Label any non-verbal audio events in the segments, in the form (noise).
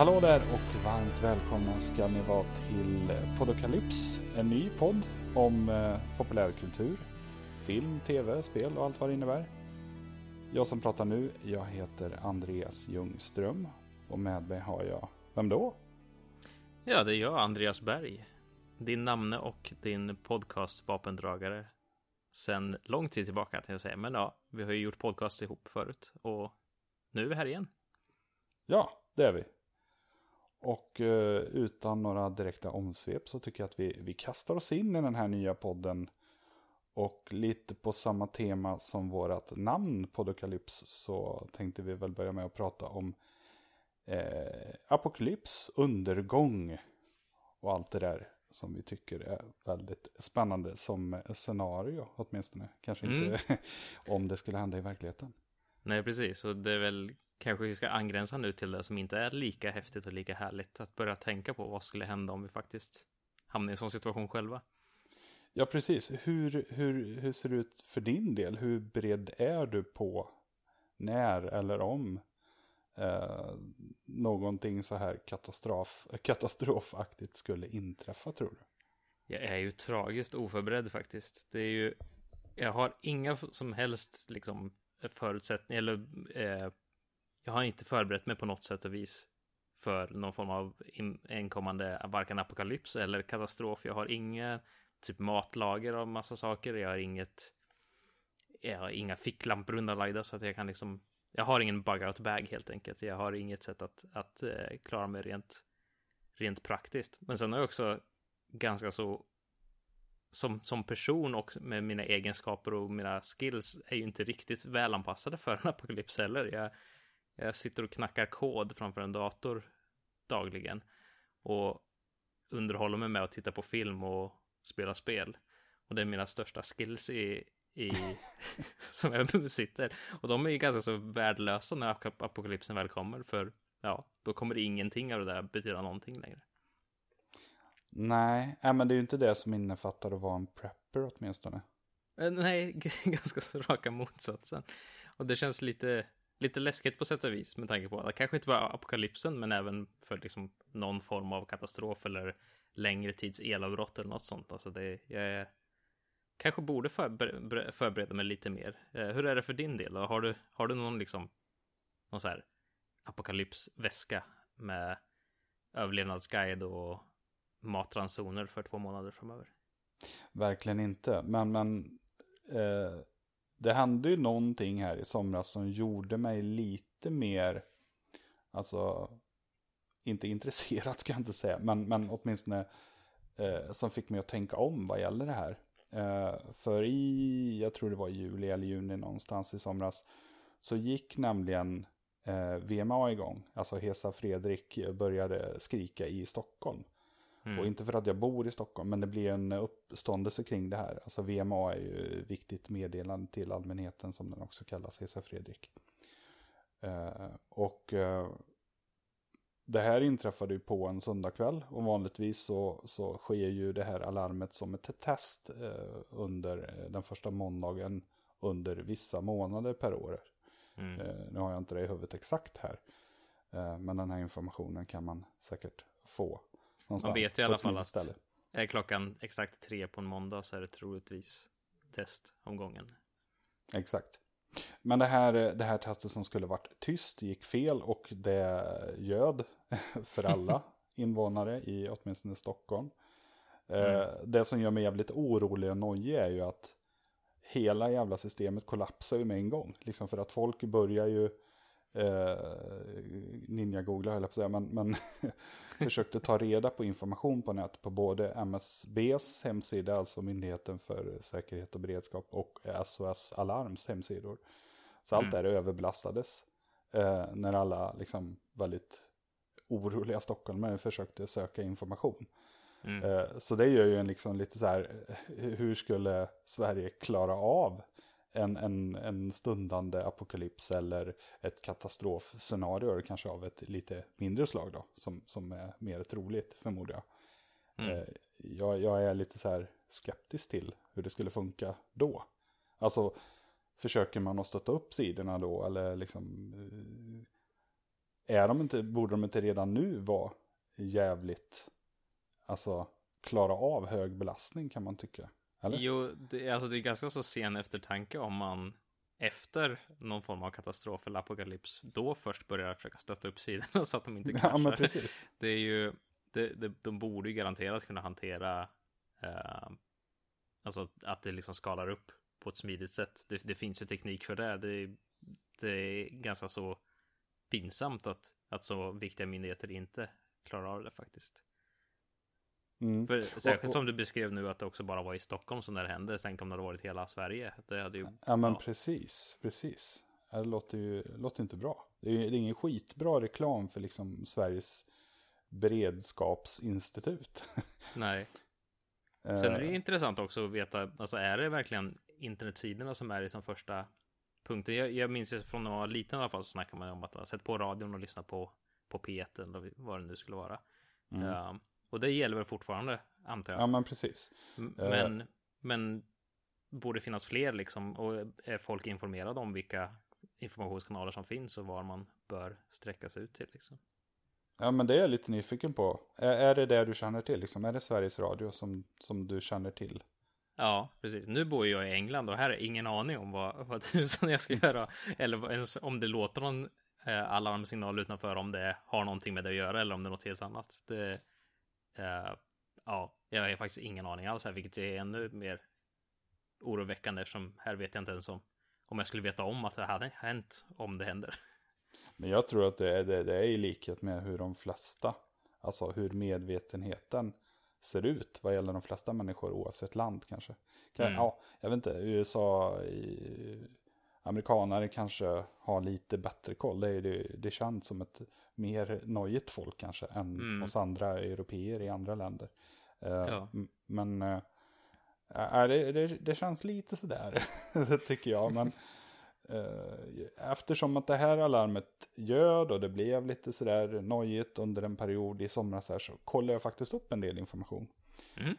Hallå där och varmt välkomna ska ni vara till Podokalyps, en ny podd om eh, populärkultur, film, tv, spel och allt vad det innebär. Jag som pratar nu, jag heter Andreas Ljungström och med mig har jag, vem då? Ja, det är jag, Andreas Berg. Din namne och din podcast vapendragare. Sen lång tid tillbaka, tänkte jag säga. Men ja, vi har ju gjort podcast ihop förut och nu är vi här igen. Ja, det är vi. Och eh, utan några direkta omsvep så tycker jag att vi, vi kastar oss in i den här nya podden. Och lite på samma tema som vårt namn Podokalyps så tänkte vi väl börja med att prata om eh, apokalyps, undergång och allt det där som vi tycker är väldigt spännande som scenario åtminstone. Kanske inte Mm. (laughs) om det skulle hända i verkligheten. Nej, precis. Och det är väl kanske vi ska angränsa nu till det som inte är lika häftigt och lika härligt. Att börja tänka på vad skulle hända om vi faktiskt hamnar i en sån situation själva. Ja, precis. Hur, hur, hur ser det ut för din del? Hur beredd är du på när eller om eh, någonting så här katastrof, katastrofaktigt skulle inträffa, tror du? Jag är ju tragiskt oförberedd faktiskt. Det är ju, jag har inga som helst liksom förutsättningar, eller eh, jag har inte förberett mig på något sätt och vis för någon form av inkommande varken apokalyps eller katastrof. Jag har inga typ matlager av massa saker. Jag har inget, jag har inga ficklampor undanlagda så att jag kan liksom, jag har ingen bug out bag helt enkelt. Jag har inget sätt att, att eh, klara mig rent, rent praktiskt. Men sen har jag också ganska så som, som person och med mina egenskaper och mina skills är ju inte riktigt välanpassade för en apokalyps heller. Jag, jag sitter och knackar kod framför en dator dagligen och underhåller mig med att titta på film och spela spel. Och det är mina största skills i, i (laughs) som jag besitter. Och de är ju ganska så värdelösa när ap- apokalypsen väl kommer, för ja, då kommer ingenting av det där betyda någonting längre. Nej, men det är ju inte det som innefattar att vara en prepper åtminstone. Eh, Nej, (laughs) ganska så raka motsatsen. Och det känns lite, lite läskigt på sätt och vis med tanke på att kanske inte bara apokalypsen, men även för liksom någon form av katastrof eller längre tids elavbrott eller något sånt. Alltså det, jag är, kanske borde förber- förbereda mig lite mer. Eh, Hur är det för din del? då? Har du, har du någon liksom, någon så här apokalypsväska med överlevnadsguide och matransoner för två månader framöver? Verkligen inte. Men, men eh, det hände ju någonting här i somras som gjorde mig lite mer, alltså, inte intresserad ska jag inte säga, men, men åtminstone eh, som fick mig att tänka om vad gäller det här. Eh, för i, jag tror det var i juli eller juni någonstans i somras, så gick nämligen eh, VMA igång. Alltså Hesa Fredrik började skrika i Stockholm. Och inte för att jag bor i Stockholm, men det blir en uppståndelse kring det här. Alltså VMA är ju viktigt meddelande till allmänheten som den också kallas, Hesa Fredrik. Eh, och eh, det här inträffade ju på en söndagkväll och vanligtvis så, så sker ju det här alarmet som ett test eh, under den första måndagen under vissa månader per år. Mm. Nu har jag inte det i huvudet exakt här. Men den här informationen kan man säkert få. Någonstans Man vet ju i alla fall att ställe. är klockan exakt tre på en måndag så är det troligtvis testomgången. Exakt. Men det här, det här testet som skulle varit tyst gick fel och det göd (laughs) för alla (laughs) invånare i åtminstone Stockholm. Eh, Det som gör mig jävligt orolig och nojig är ju att hela jävla systemet kollapsar ju med en gång. Liksom för att folk börjar ju eh, ninja-googla höll jag på säga, men, men (laughs) försökte ta reda på information på nätet på både MSBs hemsida, alltså Myndigheten för säkerhet och beredskap, och SOS Alarms hemsidor. Så allt där överbelastades eh, när alla liksom väldigt oroliga stockholmare försökte söka information. Eh, Så det gör ju en liksom lite så här, eh, hur skulle Sverige klara av en, en, en stundande apokalyps eller ett katastrofscenario, kanske av ett lite mindre slag då, som, som är mer troligt förmodar jag. Eh, Jag, jag är lite så här skeptisk till hur det skulle funka då. Alltså, försöker man att stötta upp sidorna då, eller liksom... är de inte, borde de inte redan nu vara jävligt, alltså klara av hög belastning kan man tycka? Eller? Jo, det, alltså det är ganska så sen eftertanke om man efter någon form av katastrof eller apokalyps då först börjar försöka stötta upp sidorna (laughs) så att de inte kraschar. (laughs) Ja, men precis. Det är ju, det, det, de borde ju garanterat kunna hantera, eh, alltså att det liksom skalar upp på ett smidigt sätt. Det, det finns ju teknik för det. det. Det är ganska så pinsamt att, att så viktiga myndigheter inte klarar av det faktiskt. Mm. För, särskilt och, och, som du beskrev nu att det också bara var i Stockholm som det hände. Sen kom det ha varit hela Sverige. Det hade ju, ja men ja. precis, precis. Det låter ju låter inte bra. Det är, det är ingen skitbra reklam för liksom Sveriges beredskapsinstitut. (laughs) Nej. Sen är det intressant också att veta, alltså är det verkligen internetsidorna som är i som första punkten? Jag, jag minns ju från när man var liten i alla fall så snackade man om att man sett på radion och lyssnat på, på P1 eller vad det nu skulle vara. Mm. Uh, och det gäller väl fortfarande, antar jag. Ja, men precis. Men, uh. men borde finnas fler liksom? Och är folk informerade om vilka informationskanaler som finns och var man bör sträcka sig ut till liksom? Ja, men det är jag lite nyfiken på. Är, är det det du känner till? Liksom? Är det Sveriges Radio som, som du känner till? Ja, precis. Nu bor jag i England och här är ingen aning om vad, vad (laughs) tusan jag ska göra. Eller ens om det låter någon eh, alarmsignal utanför, om det har någonting med det att göra eller om det är något helt annat. Det, eh, ja, jag har faktiskt ingen aning alls här, vilket är ännu mer oroväckande eftersom här vet jag inte ens om, om jag skulle veta om att det hade hänt om det händer. Men jag tror att det är, det, det är i likhet med hur de flesta, alltså hur medvetenheten ser ut vad gäller de flesta människor oavsett land kanske. Mm. Ja, jag vet inte, USA, i, amerikanare kanske har lite bättre koll. Det, är, det, det känns som ett mer nojigt folk kanske än mm. oss andra europeer i andra länder. Uh, ja. Men uh, det, det, det, känns lite sådär, (laughs) tycker jag. Men uh, (laughs) eftersom att det här alarmet göd och det blev lite sådär nojigt under en period i somras här så kollade jag faktiskt upp en del information. Mm.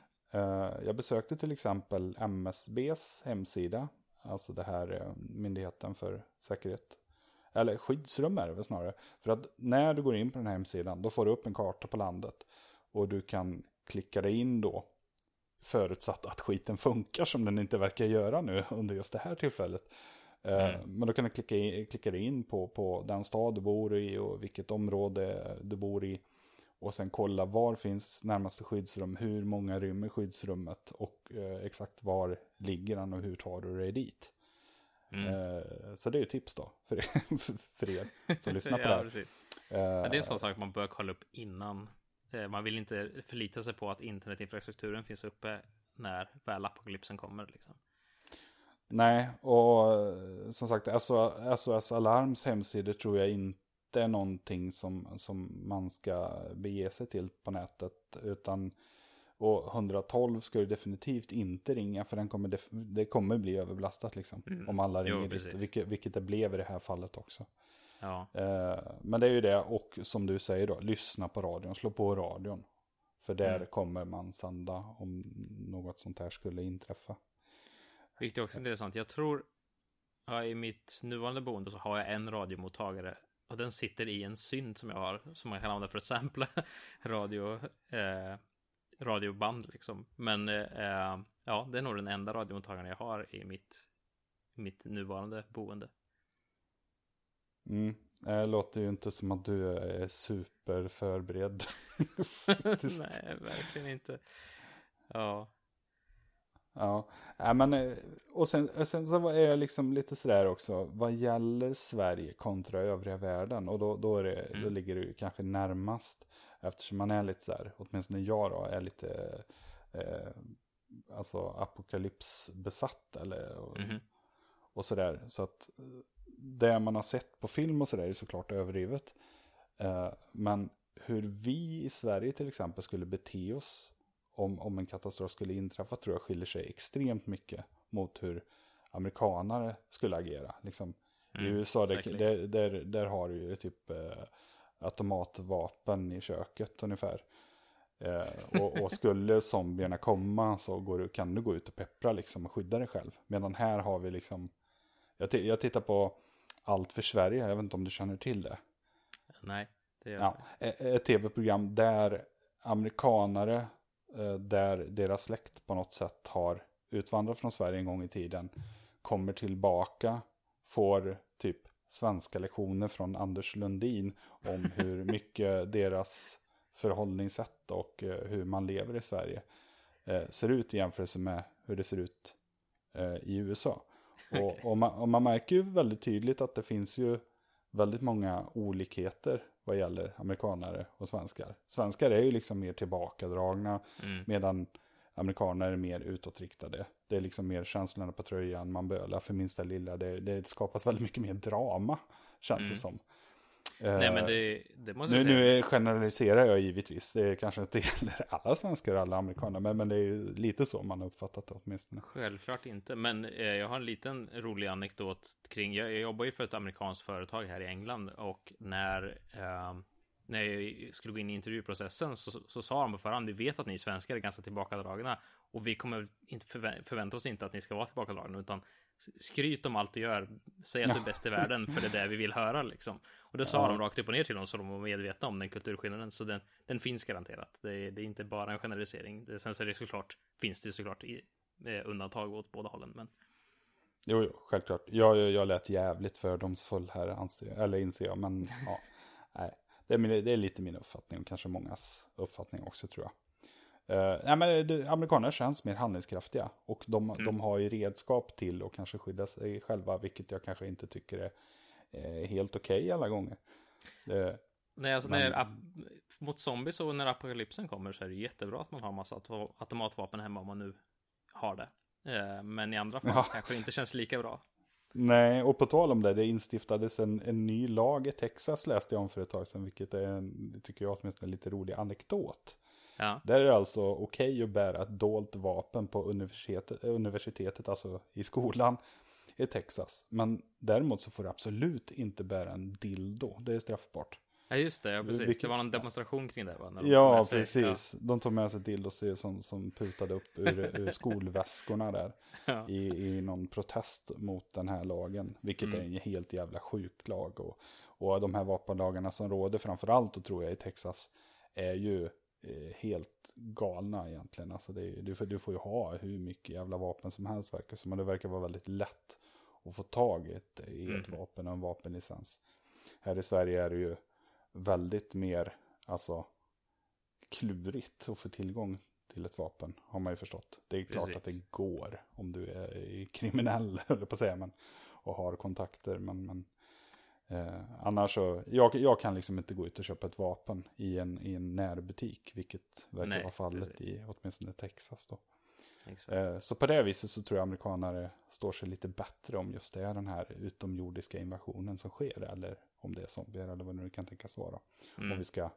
Jag besökte till exempel MSBs hemsida, alltså det här myndigheten för säkerhet eller skyddsrum är det väl snarare. För att när du går in på den här hemsidan, då får du upp en karta på landet. Och du kan klicka dig in då. Förutsatt att skiten funkar som den inte verkar göra nu under just det här tillfället. Eh, mm. Men då kan du klicka, in, klicka dig in på, på den stad du bor i och vilket område du bor i. Och sen kolla var finns närmaste skyddsrum, hur många rymmer skyddsrummet och eh, exakt var ligger den och hur tar du dig dit. Mm. Eh, så det är ett tips då för er, (laughs) för er som lyssnar på (laughs) ja, det här. Precis. Ja, det är en sån sak man bör kolla upp innan. Eh, man vill inte förlita sig på att internetinfrastrukturen finns uppe när väl apokalypsen kommer. Liksom. Nej, och eh, som sagt SOS Alarms hemsidor tror jag inte är någonting som, som man ska bege sig till på nätet. Utan och 112 ska du definitivt inte ringa för den kommer det kommer bli överbelastat liksom. Mm. Om alla ringer jo, dit, vilket, vilket det blev i det här fallet också. Ja. Eh, men det är ju det, och som du säger då, lyssna på radion, slå på radion. För där mm. kommer man sända om något sånt här skulle inträffa. Vilket är också intressant. Jag tror, ja, i mitt nuvarande boende så har jag en radiomottagare. Och den sitter i en synt som jag har, som man kan använda för att sampla (laughs) radio. Eh, radioband liksom. Men eh, ja, det är nog den enda radiomottagaren jag har i mitt, mitt nuvarande boende. Mm. Det låter ju inte som att du är superförberedd. (laughs) (laughs) Nej, verkligen inte. Ja. Ja, ja men eh, och sen, sen så är jag liksom lite sådär också, vad gäller Sverige kontra övriga världen? Och då, då, är det, mm. då ligger det ju kanske närmast Eftersom man är lite så här, åtminstone jag då, är lite eh, alltså apokalypsbesatt eller och, mm -hmm. och sådär. Så att det man har sett på film och sådär är såklart överdrivet. Eh, men hur vi i Sverige till exempel skulle bete oss om, om en katastrof skulle inträffa tror jag skiljer sig extremt mycket mot hur amerikanare skulle agera. Liksom, mm, I USA, där, där, där, där, har du ju typ eh, automatvapen i köket ungefär. Eh, och, och, skulle zombierna komma så du, kan du gå ut och peppra liksom och skydda dig själv. Medan här har vi liksom, jag, jag tittar på Allt för Sverige, jag vet inte om du känner till det. Nej, det gör Ja, jag inte. e- ett tv-program där amerikanare, eh, där deras släkt på något sätt har utvandrat från Sverige en gång i tiden, kommer tillbaka, får typ svenska lektioner från Anders Lundin om hur (laughs) mycket deras förhållningssätt och eh, hur man lever i Sverige eh, ser ut i jämförelse med hur det ser ut eh, i USA. Och, och, man, och man märker ju väldigt tydligt att det finns ju väldigt många olikheter vad gäller amerikanare och svenskar. Svenskar är ju liksom mer tillbakadragna Mm. medan amerikaner är mer utåtriktade. Det är liksom mer känslorna på tröjan, man bölar för minsta lilla. Det, det skapas väldigt mycket mer drama, känns Mm. det som. Nej, Eh, men det, det måste nu, nu generaliserar jag givetvis. Det kanske inte (laughs) gäller alla svenskar och alla amerikaner. Men, men det är ju lite så man har uppfattat det åtminstone. Självklart inte, men eh, jag har en liten rolig anekdot kring, jag, jag jobbar ju för ett amerikanskt företag här i England och när, eh, när jag skulle gå in i intervjuprocessen så, så sa de på förhand, vi vet att ni svenskar är ganska tillbakadragna och vi kommer inte förvä- förvänta oss inte att ni ska vara tillbakadragna utan skryt om allt du gör, säg att du är bäst i världen för det är det vi vill höra liksom. Och det sa Ja. de rakt upp och ner till dem så de var medvetna om den kulturskillnaden, så den, den finns garanterat. Det är, det är inte bara en generalisering. Det, sen så är det såklart, finns det såklart i, eh, undantag åt båda hållen, men Jo, jo självklart. Jag, jag, jag lät jävligt fördomsfull här, anser, eller inser jag. Men ja, (laughs) nej. Det är, det är lite min uppfattning och kanske mångas uppfattning också tror jag. Uh, nej, men det, amerikaner känns mer handlingskraftiga. Och de, Mm. de har ju redskap till att kanske skydda sig själva. Vilket jag kanske inte tycker är eh, helt okej alla gånger. Eh, Nej, alltså Men- när mot zombies och när apokalypsen kommer så är det jättebra att man har massa auto- automatvapen hemma om man nu har det. Eh, Men i andra fall Ja. kanske det inte känns lika bra. Nej, och på tal om det, det instiftades en, en ny lag i Texas läste jag om för ett tag sedan, vilket är en, tycker jag åtminstone en lite rolig anekdot. Ja, Där är det alltså okej att bära ett dolt vapen på universitetet, universitetet, alltså i skolan i Texas. Men däremot så får du absolut inte bära en dildo, det är straffbart. Ja just det, ja, precis. Vilket- Det var någon demonstration kring det va? När de Ja, sig- precis. De tog med sig dildos som, som putade upp ur, ur (laughs) skolväskorna där. Ja. i, i någon protest mot den här lagen. Vilket Mm. är en helt jävla sjuk lag. Och, och de här vapenlagarna som råder framförallt, och tror jag, i Texas är ju eh, helt galna egentligen. Alltså det, du, får, du får ju ha hur mycket jävla vapen som helst verkar som. Och det verkar vara väldigt lätt att få tag i ett, i ett Mhm. vapen och en vapenlicens. Här i Sverige är det ju väldigt mer, alltså klurigt att få tillgång till ett vapen, har man ju förstått. Det är klart Precis. att det går om du är (laughs) kriminell, eller på att säga, men, och har kontakter. Men, men eh, annars så, jag, jag kan liksom inte gå ut och köpa ett vapen i en, i en närbutik, vilket verkar Nej, vara fallet precis. i åtminstone Texas då. Eh, så på det viset så tror jag amerikanare står sig lite bättre om just det är den här utomjordiska invasionen som sker, eller om det är zombier, eller vad det nu kan tänkas vara. Om Mm. vi ska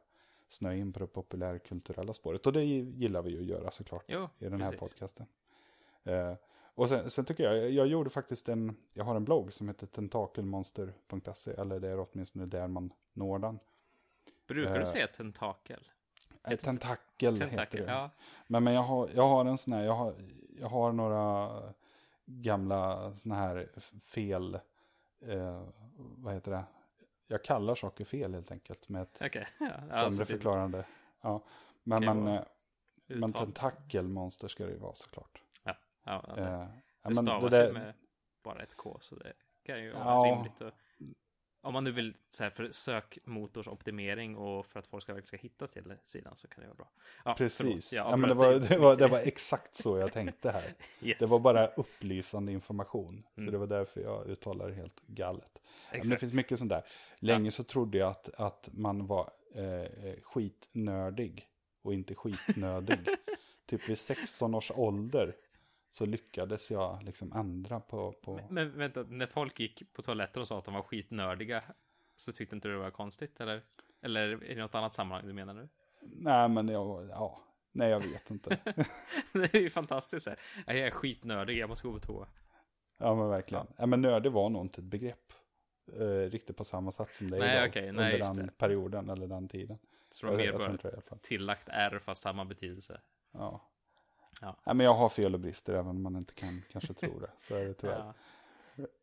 snöa in på det populärkulturella spåret. Och det gillar vi ju att göra såklart Jo, i den här precis. podcasten. Eh, och sen, sen tycker jag, jag gjorde faktiskt en, jag har en blogg som heter tentakelmonster.se, eller det är åtminstone där man når den. Brukar du eh, säga tentakel? Eh, tentakel, heter Tentakel, det. ja. Men, men jag, har, jag har en sån här, jag har, jag har några gamla såna här fel, eh, vad heter det? Jag kallar saker fel helt enkelt med ett Okej. (laughs) Ja, sämre alltså, förklarande. Ja. Men, men, eh, men tentakelmonster ska det ju vara såklart. Ja, ja, Eh, det, ja, det stavas ju med bara ett K, så det kan ju vara rimligt. Och, om man nu vill så här, för sökmotorsoptimering och för att folk ska ska hitta till sidan så kan det vara bra. Ja, Precis. Ja, jag men det, var, det, var, det var (laughs) exakt så jag tänkte här. Yes. Det var bara upplysande information. Så Mm. det var därför jag uttalade det helt galet. Ja, Men det finns mycket sånt där. Länge så trodde jag att, att man var eh, skitnördig och inte skitnödig. (laughs) typ vid 16 års ålder så lyckades jag liksom ändra på... på... Men vänta, när folk gick på toaletten och sa att de var skitnördiga så tyckte inte du det var konstigt eller? Eller är det något annat sammanhang du menar nu? Nej, men jag, ja, nej jag vet inte. (laughs) det är ju fantastiskt här. Jag är skitnördig, jag måste gå på toa. Ja, men verkligen. Ja. men nördig var nog inte ett begrepp. Eh, riktigt på samma sätt som det är Nej, idag. okej, nej, under den det. perioden eller den tiden. Så de har Jag- mer bara det tillagt R fast samma betydelse. Ja. Ja. Nej, men jag har fel och brister även om man inte kan kanske tro det. Så är det tyvärr. Ja,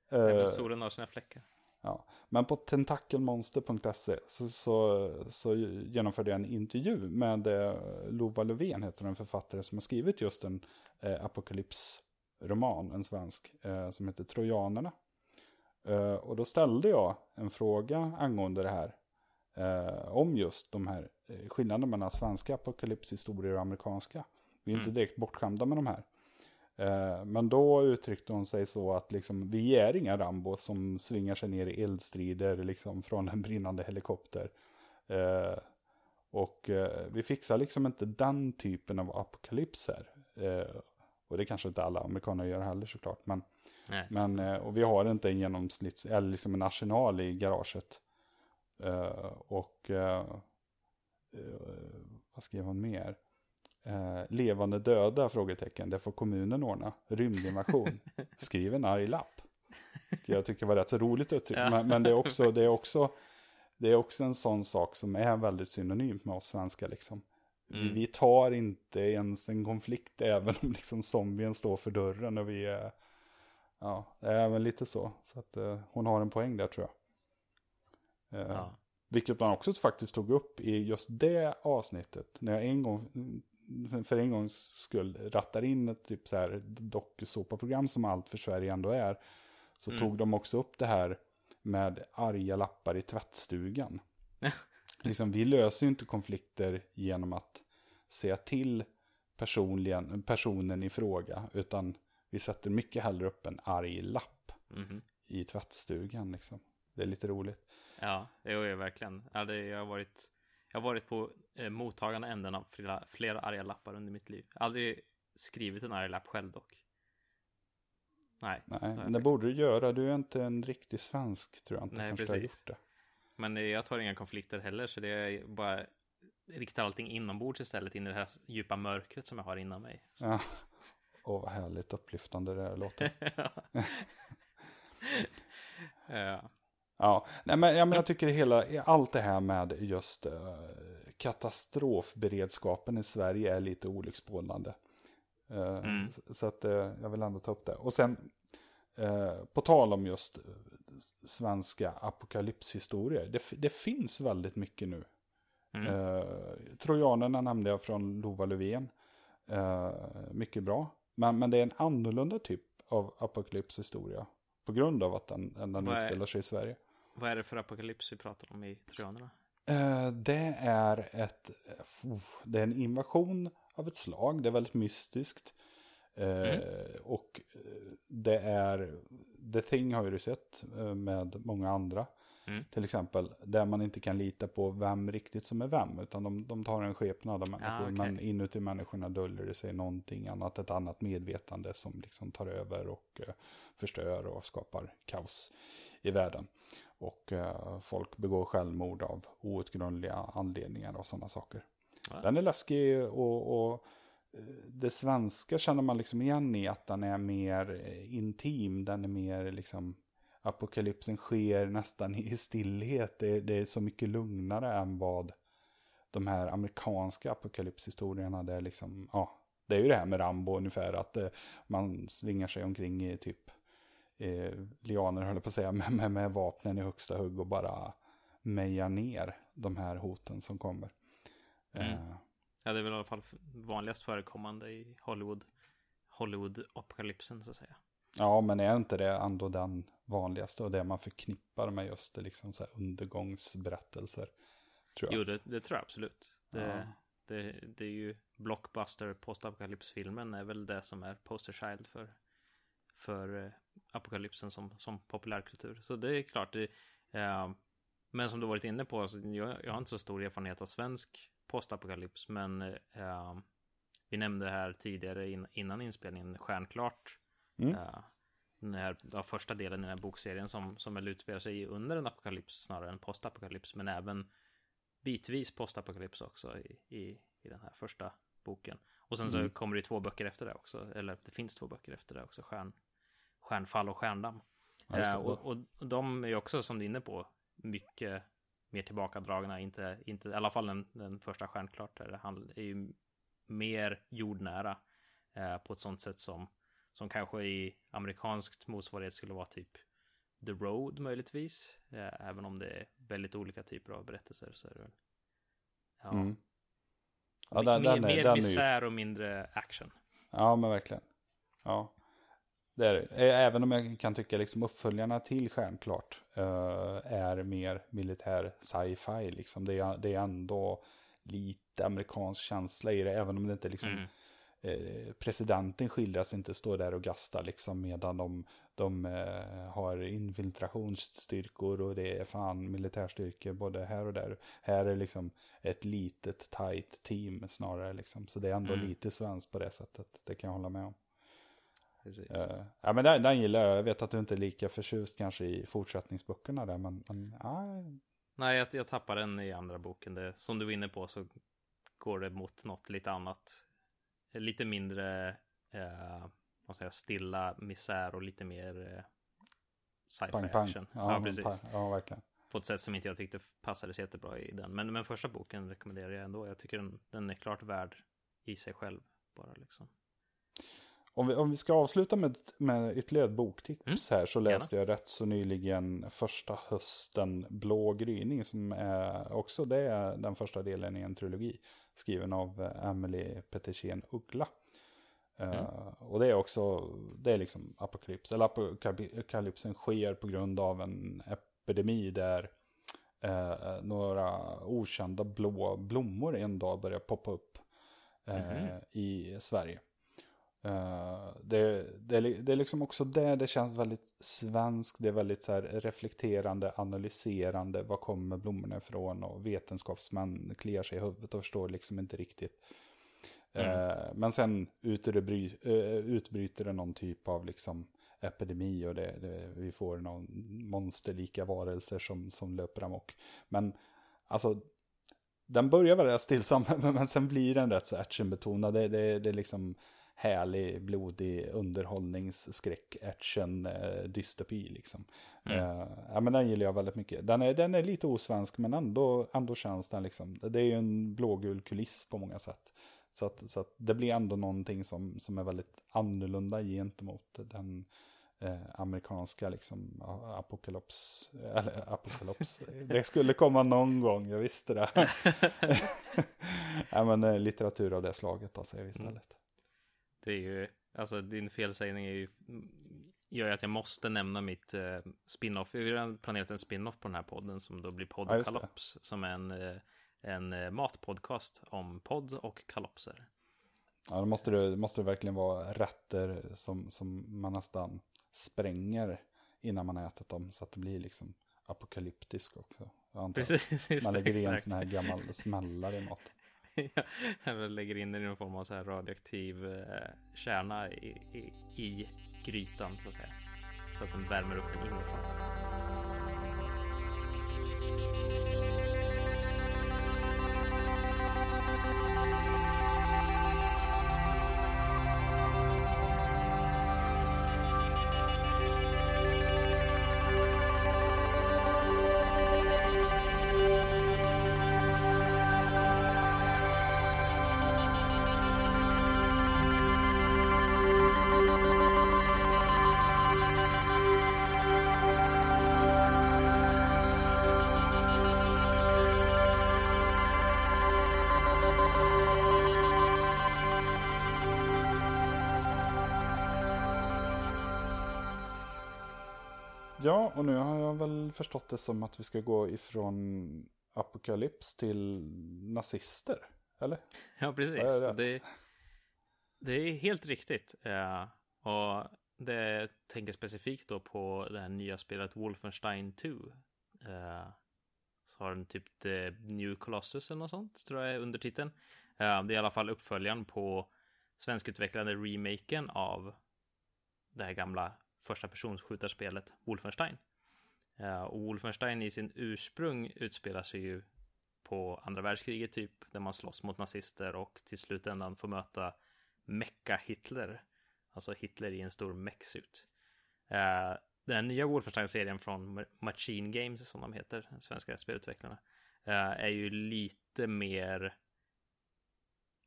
Eh, även solen har sina fläckar. ja. Men på tentakelmonster.se så, så, så genomförde jag en intervju med eh, Lova Löfven, heter en författare som har skrivit just en eh, apokalypsroman, en svensk, eh, som heter Trojanerna. Eh, och då ställde jag en fråga angående det här. Eh, om just de här eh, skillnaderna mellan svenska apokalypshistorier och amerikanska. Vi är mm. inte direkt bortskämda med de här. Eh, men då uttryckte hon sig så att liksom, vi är inga Rambo som svingar sig ner i eldstrider liksom, från en brinnande helikopter. Eh, och eh, vi fixar liksom inte den typen av apokalypser. och det kanske inte alla amerikaner gör heller såklart. Men, men, och vi har inte en genomsnitts, eller liksom en arsenal i garaget. och vad skrev hon mer? Eh, levande döda? Frågetecken. Det får kommunen ordna. Rymdinvasion. (laughs) Skriv en arg lapp. Jag tycker det var rätt så roligt uttryck. Ja. Men, men, det, är också, det, är också, det är också en sån sak som är väldigt synonymt med oss svenskar. Liksom. Mm. Vi, tar inte ens en konflikt även om liksom zombien står för dörren. Och vi är, ja, det är väl lite så. Så att uh, hon har en poäng där tror jag. Uh, ja. Vilket man också faktiskt tog upp i just det avsnittet. När jag en gång för en gångs skull rattar in ett typ så här dokusåpaprogram som allt för Sverige ändå är. Så mm. tog de också upp det här med arga lappar i tvättstugan. (laughs) liksom, vi löser ju inte konflikter genom att säga till personligen, personen i fråga. Utan vi sätter mycket hellre upp en arg lapp mm. i tvättstugan. Liksom. Det är lite roligt. Ja, det är verkligen. Ja, det, jag har varit jag har varit på eh, mottagande änden av flera, flera arga lappar under mitt liv. Aldrig skrivit en arg lapp själv dock. Nej. Nej, det, det borde du göra. Du är inte en riktig svensk tror jag inte. Nej, precis. Gjort det. Men eh, jag tar inga konflikter heller, så det är bara riktar allting inombords istället in i det här djupa mörkret som jag har inom mig. Så. Ja. Åh, vad härligt upplyftande det låter. (laughs) ja. (laughs) Ja, nej, men, ja, men jag tycker hela, allt det här med just uh, katastrofberedskapen i Sverige är lite olycksbådande. Uh, mm. Så att uh, jag vill ändå ta upp det. Och sen, på tal om just svenska apokalypshistorier, det, det finns väldigt mycket nu. Mm. Trojanerna nämnde jag från Lova Löfven. mycket bra. Men, men det är en annorlunda typ av apokalypshistoria. På grund av att den, den utspelar sig i Sverige. Vad är det för apokalyps vi pratar om i Trojanerna? Uh, det är ett, uh, det är en invasion av ett slag. Det är väldigt mystiskt. Uh, mm. Och det är, The Thing har ju du sett med många andra. Mm. Till exempel där man inte kan lita på vem riktigt som är vem. Utan de, de tar en skepnad av människor. Ah, okay. Men inuti människorna döljer det sig någonting annat. Ett annat medvetande som liksom tar över och förstör och skapar kaos i världen. Och eh, folk begår självmord av outgrundliga anledningar och sådana saker. Ja. Den är läskig och, och, eh, det svenska känner man liksom igen i att den är mer eh, intim. Den är mer liksom, apokalypsen sker nästan (laughs) i stillhet. Det, det är så mycket lugnare än vad de här amerikanska apokalypshistorierna. Det är liksom, ja, det är ju det här med Rambo ungefär. Att man svingar sig omkring i typ eh, lianer, höll jag på att säga, (laughs) med, med, med vapnen i högsta hugg och bara meja ner de här hoten som kommer. Mm. Eh. Ja, det är väl i alla fall vanligast förekommande i Hollywood. Hollywood-apokalypsen så att säga. Ja, men är inte det ändå den vanligaste och det man förknippar med just det, liksom så här undergångsberättelser? Tror jag. Jo, det, det tror jag absolut. Det, ja. det, det är ju blockbuster postapokalypsfilmen är väl det som är poster child för, för eh, apokalypsen som, som populärkultur. Så det är klart, det, eh, men som du varit inne på, alltså, jag, jag har inte så stor erfarenhet av svensk postapokalyps, men eh, vi nämnde här tidigare in, innan inspelningen Stjärnklart. Mm. Eh, den här ja, första delen i den här bokserien som, som väl utspelar sig under en apokalyps snarare än postapokalyps, men även bitvis postapokalyps också i, i, i den här första boken. Och sen mm. så kommer det två böcker efter det också, eller det finns två böcker efter det också, Stjärn, Stjärnfall och Stjärndamm. Ja, och, och, de är också, som du är inne på, mycket mer tillbakadragna. Inte, inte, I alla fall den, den första Stjärnklart där, han är ju mer jordnära eh, på ett sånt sätt som, som kanske i amerikanskt motsvarighet skulle vara typ The Road möjligtvis. Eh, även om det är väldigt olika typer av berättelser så är det väl. Ja. Mm. Ja, mer den, den är, mer den är ju, misär och mindre action. ja men verkligen. Ja. Det är Även om jag kan tycka liksom uppföljarna till Stjärnklart eh, är mer militär sci-fi. Liksom. Det, är, det är ändå lite amerikansk känsla i det. Även om det inte liksom Mm. eh, presidenten skildras inte stå där och gasta liksom medan de, de eh, har infiltrationsstyrkor och det är fan militärstyrkor både här och där. Här är liksom ett litet tight team snarare liksom. Så det är ändå Mm. lite svenskt på det sättet. Det kan jag hålla med om. Precis. Eh, ja men den, den gillar jag. Jag vet att du inte är lika förtjust kanske i fortsättningsböckerna där. Men, men ja, Nej, jag, jag tappar den i andra boken. Det, som du var inne på så går det mot något lite annat. Lite mindre, eh, vad säger jag, stilla misär och lite mer eh, sci-fi pang pang. action. Ja, Ja, precis. pang. ja verkligen. På ett sätt som inte jag tyckte passade så jättebra i den. Men, men första boken rekommenderar jag ändå. Jag tycker den, den är klart värd i sig själv. Bara liksom. Om vi, om vi ska avsluta med, med ytterligare ett boktips Mm, här så läste jag rätt så nyligen första hösten Blå gryning som är också det är den första delen i en trilogi skriven av eh, Emily Petersen Uggla. Eh, och det är också, det är liksom apokalyps, eller apokalypsen sker på grund av en epidemi där eh, några okända blå blommor en dag börjar poppa upp eh, Mhm. i Sverige. Eh, det, det, det är liksom också det, det känns väldigt svenskt, det är väldigt så reflekterande, analyserande, var kommer blommorna ifrån och vetenskapsmän kliar sig i huvudet och förstår liksom inte riktigt. Eh, men sen utbry, eh, utbryter det någon typ av liksom epidemi och det, det, vi får någon monsterlika varelser som, som löper amok. Men alltså, den börjar vara stillsam, (laughs) men sen blir den rätt så actionbetonad. Det, det, det är liksom härlig, blodig underhållningsskräck, action, eh, dystopi liksom. Eh, ja, men den gillar jag väldigt mycket. Den är, den är lite osvensk, men ändå, ändå känns den liksom. Det är ju en blågul kuliss på många sätt. Så att, så att det blir ändå någonting som, som är väldigt annorlunda gentemot den eh, amerikanska liksom a- apokalyps. Eller apokalyps. det skulle komma någon gång, jag visste det. (laughs) (laughs) ja, men eh, litteratur av det slaget säger vi istället. Det är ju, alltså din felsägning är ju, gör ju att jag måste nämna mitt eh, spin-off. Vi har planerat en spin-off på den här podden som då blir Ja, det. Poddkalops. som är en, eh, en eh, matpodcast om podd och kalopser. Ja, då måste det, måste det verkligen vara rätter som, som man nästan spränger innan man ätit dem. Så att det blir liksom apokalyptisk också. Jag antar att Precis, (laughs) just man det, lägger i en sån här gammal smällare i mat. (laughs) Jag lägger in den i någon form av så här radioaktiv eh, kärna i, i, i grytan så att säga. Så att den värmer upp den inifrån. Ja, och nu har jag väl förstått det som att vi ska gå ifrån apokalyps till nazister. Eller? Ja, precis. Det, det är helt riktigt. Ja, och det tänker specifikt då på det här nya spelet Wolfenstein 2. Eh, så har den typ The New Colossus eller något sånt, tror jag är undertiteln. Eh, det är i alla fall uppföljaren på svenskutvecklade remaken av det här gamla första personskjutarspelet Wolfenstein. Eh, och Wolfenstein i sin ursprung utspelar sig ju på andra världskriget typ, där man slåss mot nazister och till slutändan får möta Mecka-Hitler. Alltså Hitler i en stor mech-suit. Eh, den här nya Wolfenstein-serien från Machine Games, som de heter, de svenska spelutvecklarna, eh, är ju lite mer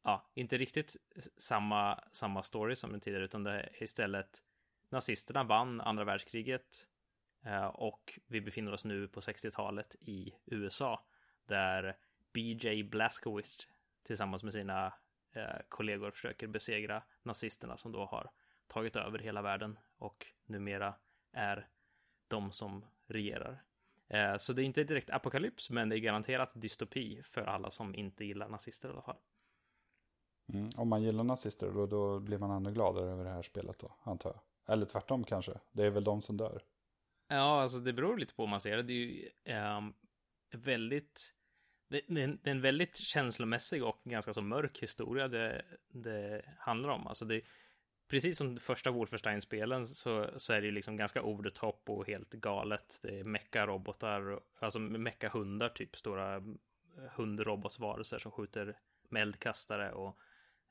ja, inte riktigt samma, samma story som den tidigare, utan det är istället nazisterna vann andra världskriget. Eh, och vi befinner oss nu på 60-talet i USA där BJ Blazkowicz tillsammans med sina eh, kollegor försöker besegra nazisterna som då har tagit över hela världen och numera är de som regerar. Eh, så det är inte direkt apokalyps, men det är garanterat dystopi för alla som inte gillar nazister i alla fall. Mm, om man gillar nazister då, då blir man ännu gladare över det här spelet då, antar jag. Eller tvärtom kanske. Det är väl de som dör. Ja, alltså det beror lite på hur man ser det. Det är ju um, väldigt... Det, det, är en väldigt känslomässig och ganska så mörk historia det, det handlar om. Alltså det, precis som första Wolfenstein-spelen så, så är det ju liksom ganska over the top och helt galet. Det är mecka-robotar, alltså mecka-hundar, typ stora eh, hundrobotsvarelser som skjuter med eldkastare och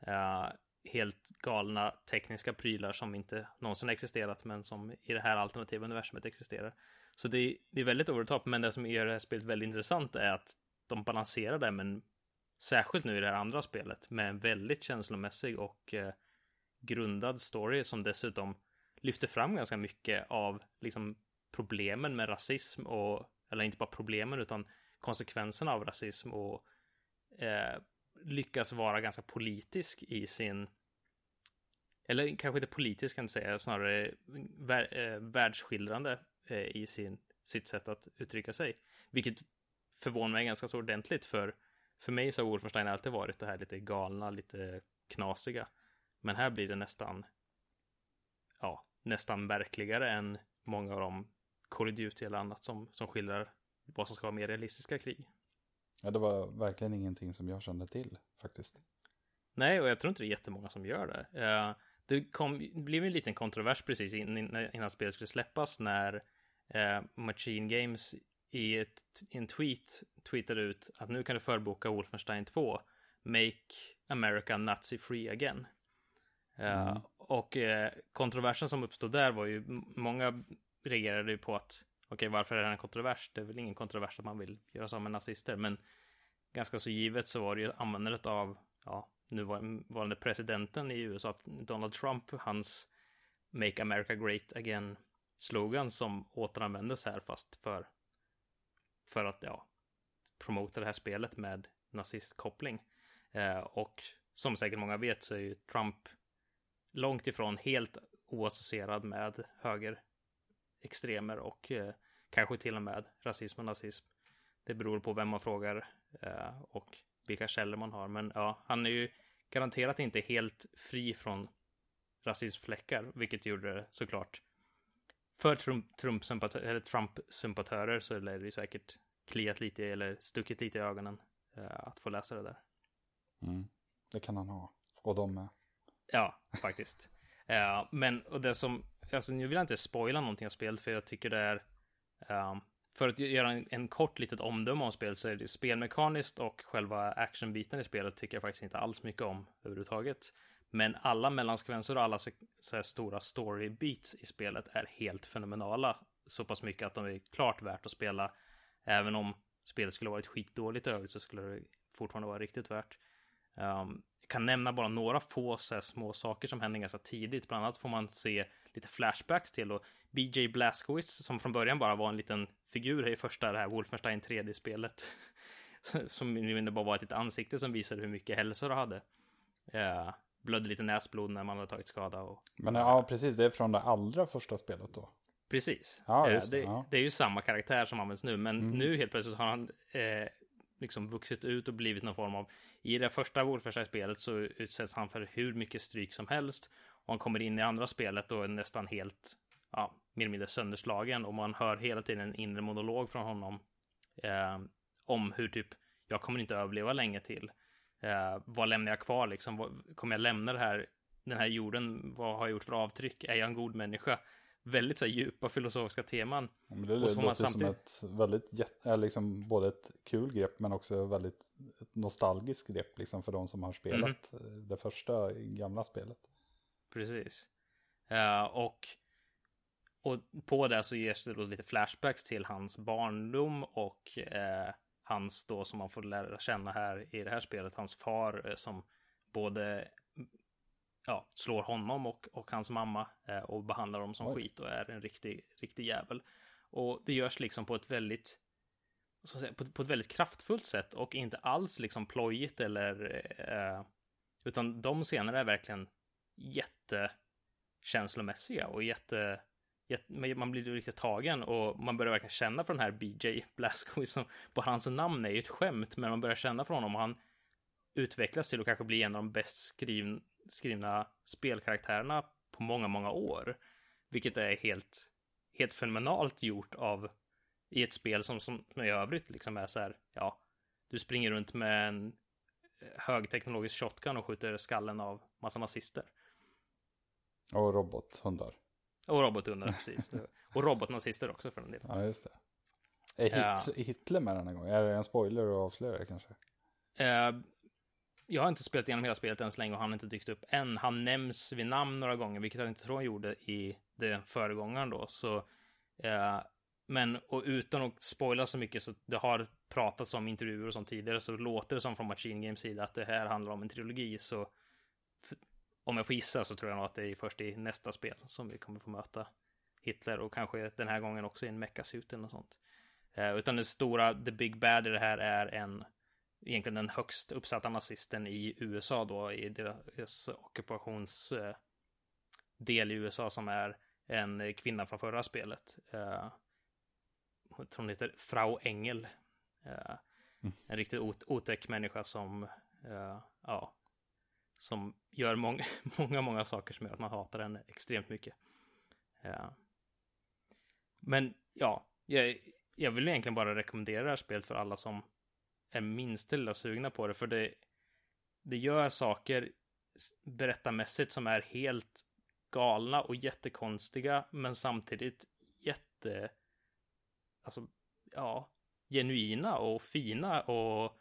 uh, helt galna tekniska prylar som inte någonsin existerat men som i det här alternativa universumet existerar. Så det är, det är väldigt over top, men det som gör det här spelet väldigt intressant är att de balanserar det, men särskilt nu i det här andra spelet med en väldigt känslomässig och eh, grundad story som dessutom lyfter fram ganska mycket av liksom problemen med rasism och eller inte bara problemen utan konsekvenserna av rasism och eh, lyckas vara ganska politisk i sin eller kanske inte politisk kan jag säga, snarare vär, eh, världsskildrande eh, i sin, sitt sätt att uttrycka sig. Vilket förvånar mig ganska så ordentligt för för mig så har Wolfenstein alltid varit det här lite galna, lite knasiga. Men här blir det nästan, ja, nästan verkligare än många av de Call of Duty eller annat som, som skildrar vad som ska vara mer realistiska krig. Ja, det var verkligen ingenting som jag kände till faktiskt. Nej, och jag tror inte det är jättemånga som gör det. Uh, det kom, blev en liten kontrovers precis innan, innan spelet skulle släppas när uh, Machine Games i, ett, i en tweet tweetade ut att nu kan du förboka Wolfenstein 2, Make America Nazi Free Again. Mm. Uh, och kontroversen som uppstod där var ju, många reagerade ju på att okej, varför är det en kontrovers? Det är väl ingen kontrovers att man vill göra så med nazister, men ganska så givet så var det ju användandet av, ja, nuvarande presidenten i USA, Donald Trump, hans Make America Great Again slogan som återanvändes här fast för för att ja, promota det här spelet med nazistkoppling. Eh, och som säkert många vet så är ju Trump långt ifrån helt oassocierad med höger högerextremer och eh, kanske till och med rasism och nazism. Det beror på vem man frågar eh, och vilka källor man har. Men ja, han är ju garanterat inte helt fri från rasismfläckar, vilket gjorde det såklart för Trump-sympatörer Trump så är det ju säkert kliat lite eller stuckit lite i ögonen uh, att få läsa det där. Mm. Det kan han ha. Och de med. Ja, faktiskt. (laughs) men och det som, alltså nu vill jag inte spoila någonting av spelet för jag tycker det är um, för att göra en, en, kort litet omdöme om spelet så är det spelmekaniskt och själva actionbiten i spelet tycker jag faktiskt inte alls mycket om överhuvudtaget. Men alla mellansekvenser och alla så, så stora story beats i spelet är helt fenomenala. Så pass mycket att de är klart värt att spela. Även om spelet skulle varit skitdåligt övrigt så skulle det fortfarande vara riktigt värt. Um, jag kan nämna bara några få så små saker som händer ganska tidigt. Bland annat får man se lite flashbacks till och BJ Blazkowicz som från början bara var en liten figur i första det här Wolfenstein 3D-spelet. (laughs) som nu bara var ett ansikte som visade hur mycket hälsa du hade. Uh, blödde lite näsblod när man hade tagit skada. Och, Men ja, precis, det är från det allra första spelet då. Precis. Ja, just det, det, ja. det är ju samma karaktär som används nu, men mm. nu helt plötsligt har han eh, liksom vuxit ut och blivit någon form av... I det första Wolfenstein-spelet så utsätts han för hur mycket stryk som helst. Och han kommer in i andra spelet och är nästan helt, ja, mer eller mindre sönderslagen. Och man hör hela tiden en inre monolog från honom. Eh, om hur typ, jag kommer inte överleva länge till. Eh, vad lämnar jag kvar liksom? Vad, kommer jag lämna det här, den här jorden? Vad har jag gjort för avtryck? Är jag en god människa? Väldigt så här, djupa filosofiska teman. Ja, det, det låter samtidigt... som ett väldigt, liksom, både ett kul grepp men också väldigt nostalgiskt grepp liksom för de som har spelat mm. det första gamla spelet. Precis. Uh, och, och på det så ges det då lite flashbacks till hans barndom och uh, hans då som man får lära känna här i det här spelet, hans far eh, som både ja, slår honom och, och hans mamma och behandlar dem som Oj. skit och är en riktig, riktig jävel. Och det görs liksom på ett väldigt, säga, på, på, ett väldigt kraftfullt sätt och inte alls liksom plojigt eller, utan de scenerna är verkligen jättekänslomässiga och jätte, jätte, man blir riktigt tagen och man börjar verkligen känna för den här BJ Blazkowicz som, Bara hans namn är ju ett skämt, men man börjar känna för honom och han utvecklas till att kanske bli en av de bäst skrivna, skrivna spelkaraktärerna på många, många år. Vilket är helt, helt fenomenalt gjort av i ett spel som, som i övrigt liksom är så här, ja, du springer runt med en eh, högteknologisk shotgun och skjuter skallen av massa nazister. Och robothundar. Och robothundar, (laughs) precis. Och robotnazister också för en del. Ja, just det. Är Hitler, ja. Hitler med den här gången? Är det en spoiler att avslöja det kanske? Uh, jag har inte spelat igenom hela spelet än så länge och han har inte dykt upp än. Han nämns vid namn några gånger, vilket jag inte tror han gjorde i det föregångaren då. Så, uh, men och utan att spoila så mycket så det har pratats om intervjuer och sånt tidigare så låter det som från Machine Games sida att det här handlar om en trilogi. Så om jag får gissa så tror jag nog att det är först i nästa spel som vi kommer få möta Hitler och kanske den här gången också i en meckasuit eller något sånt. Eh, utan det stora, the big bad i det här är en egentligen den högst uppsatta nazisten i USA då i deras ockupationsdel i USA som är en kvinna från förra spelet. Eh, jag tror hon heter Frau Engel. Eh, mm. En riktigt otäck människa som, ja, som gör många, (laughs) många, många saker som gör att man hatar henne extremt mycket. Ja. Men ja, jag, jag vill egentligen bara rekommendera det här spelet för alla som är minst lilla sugna på det, för det, det gör saker berättarmässigt som är helt galna och jättekonstiga, men samtidigt jätte, alltså, ja, genuina och fina och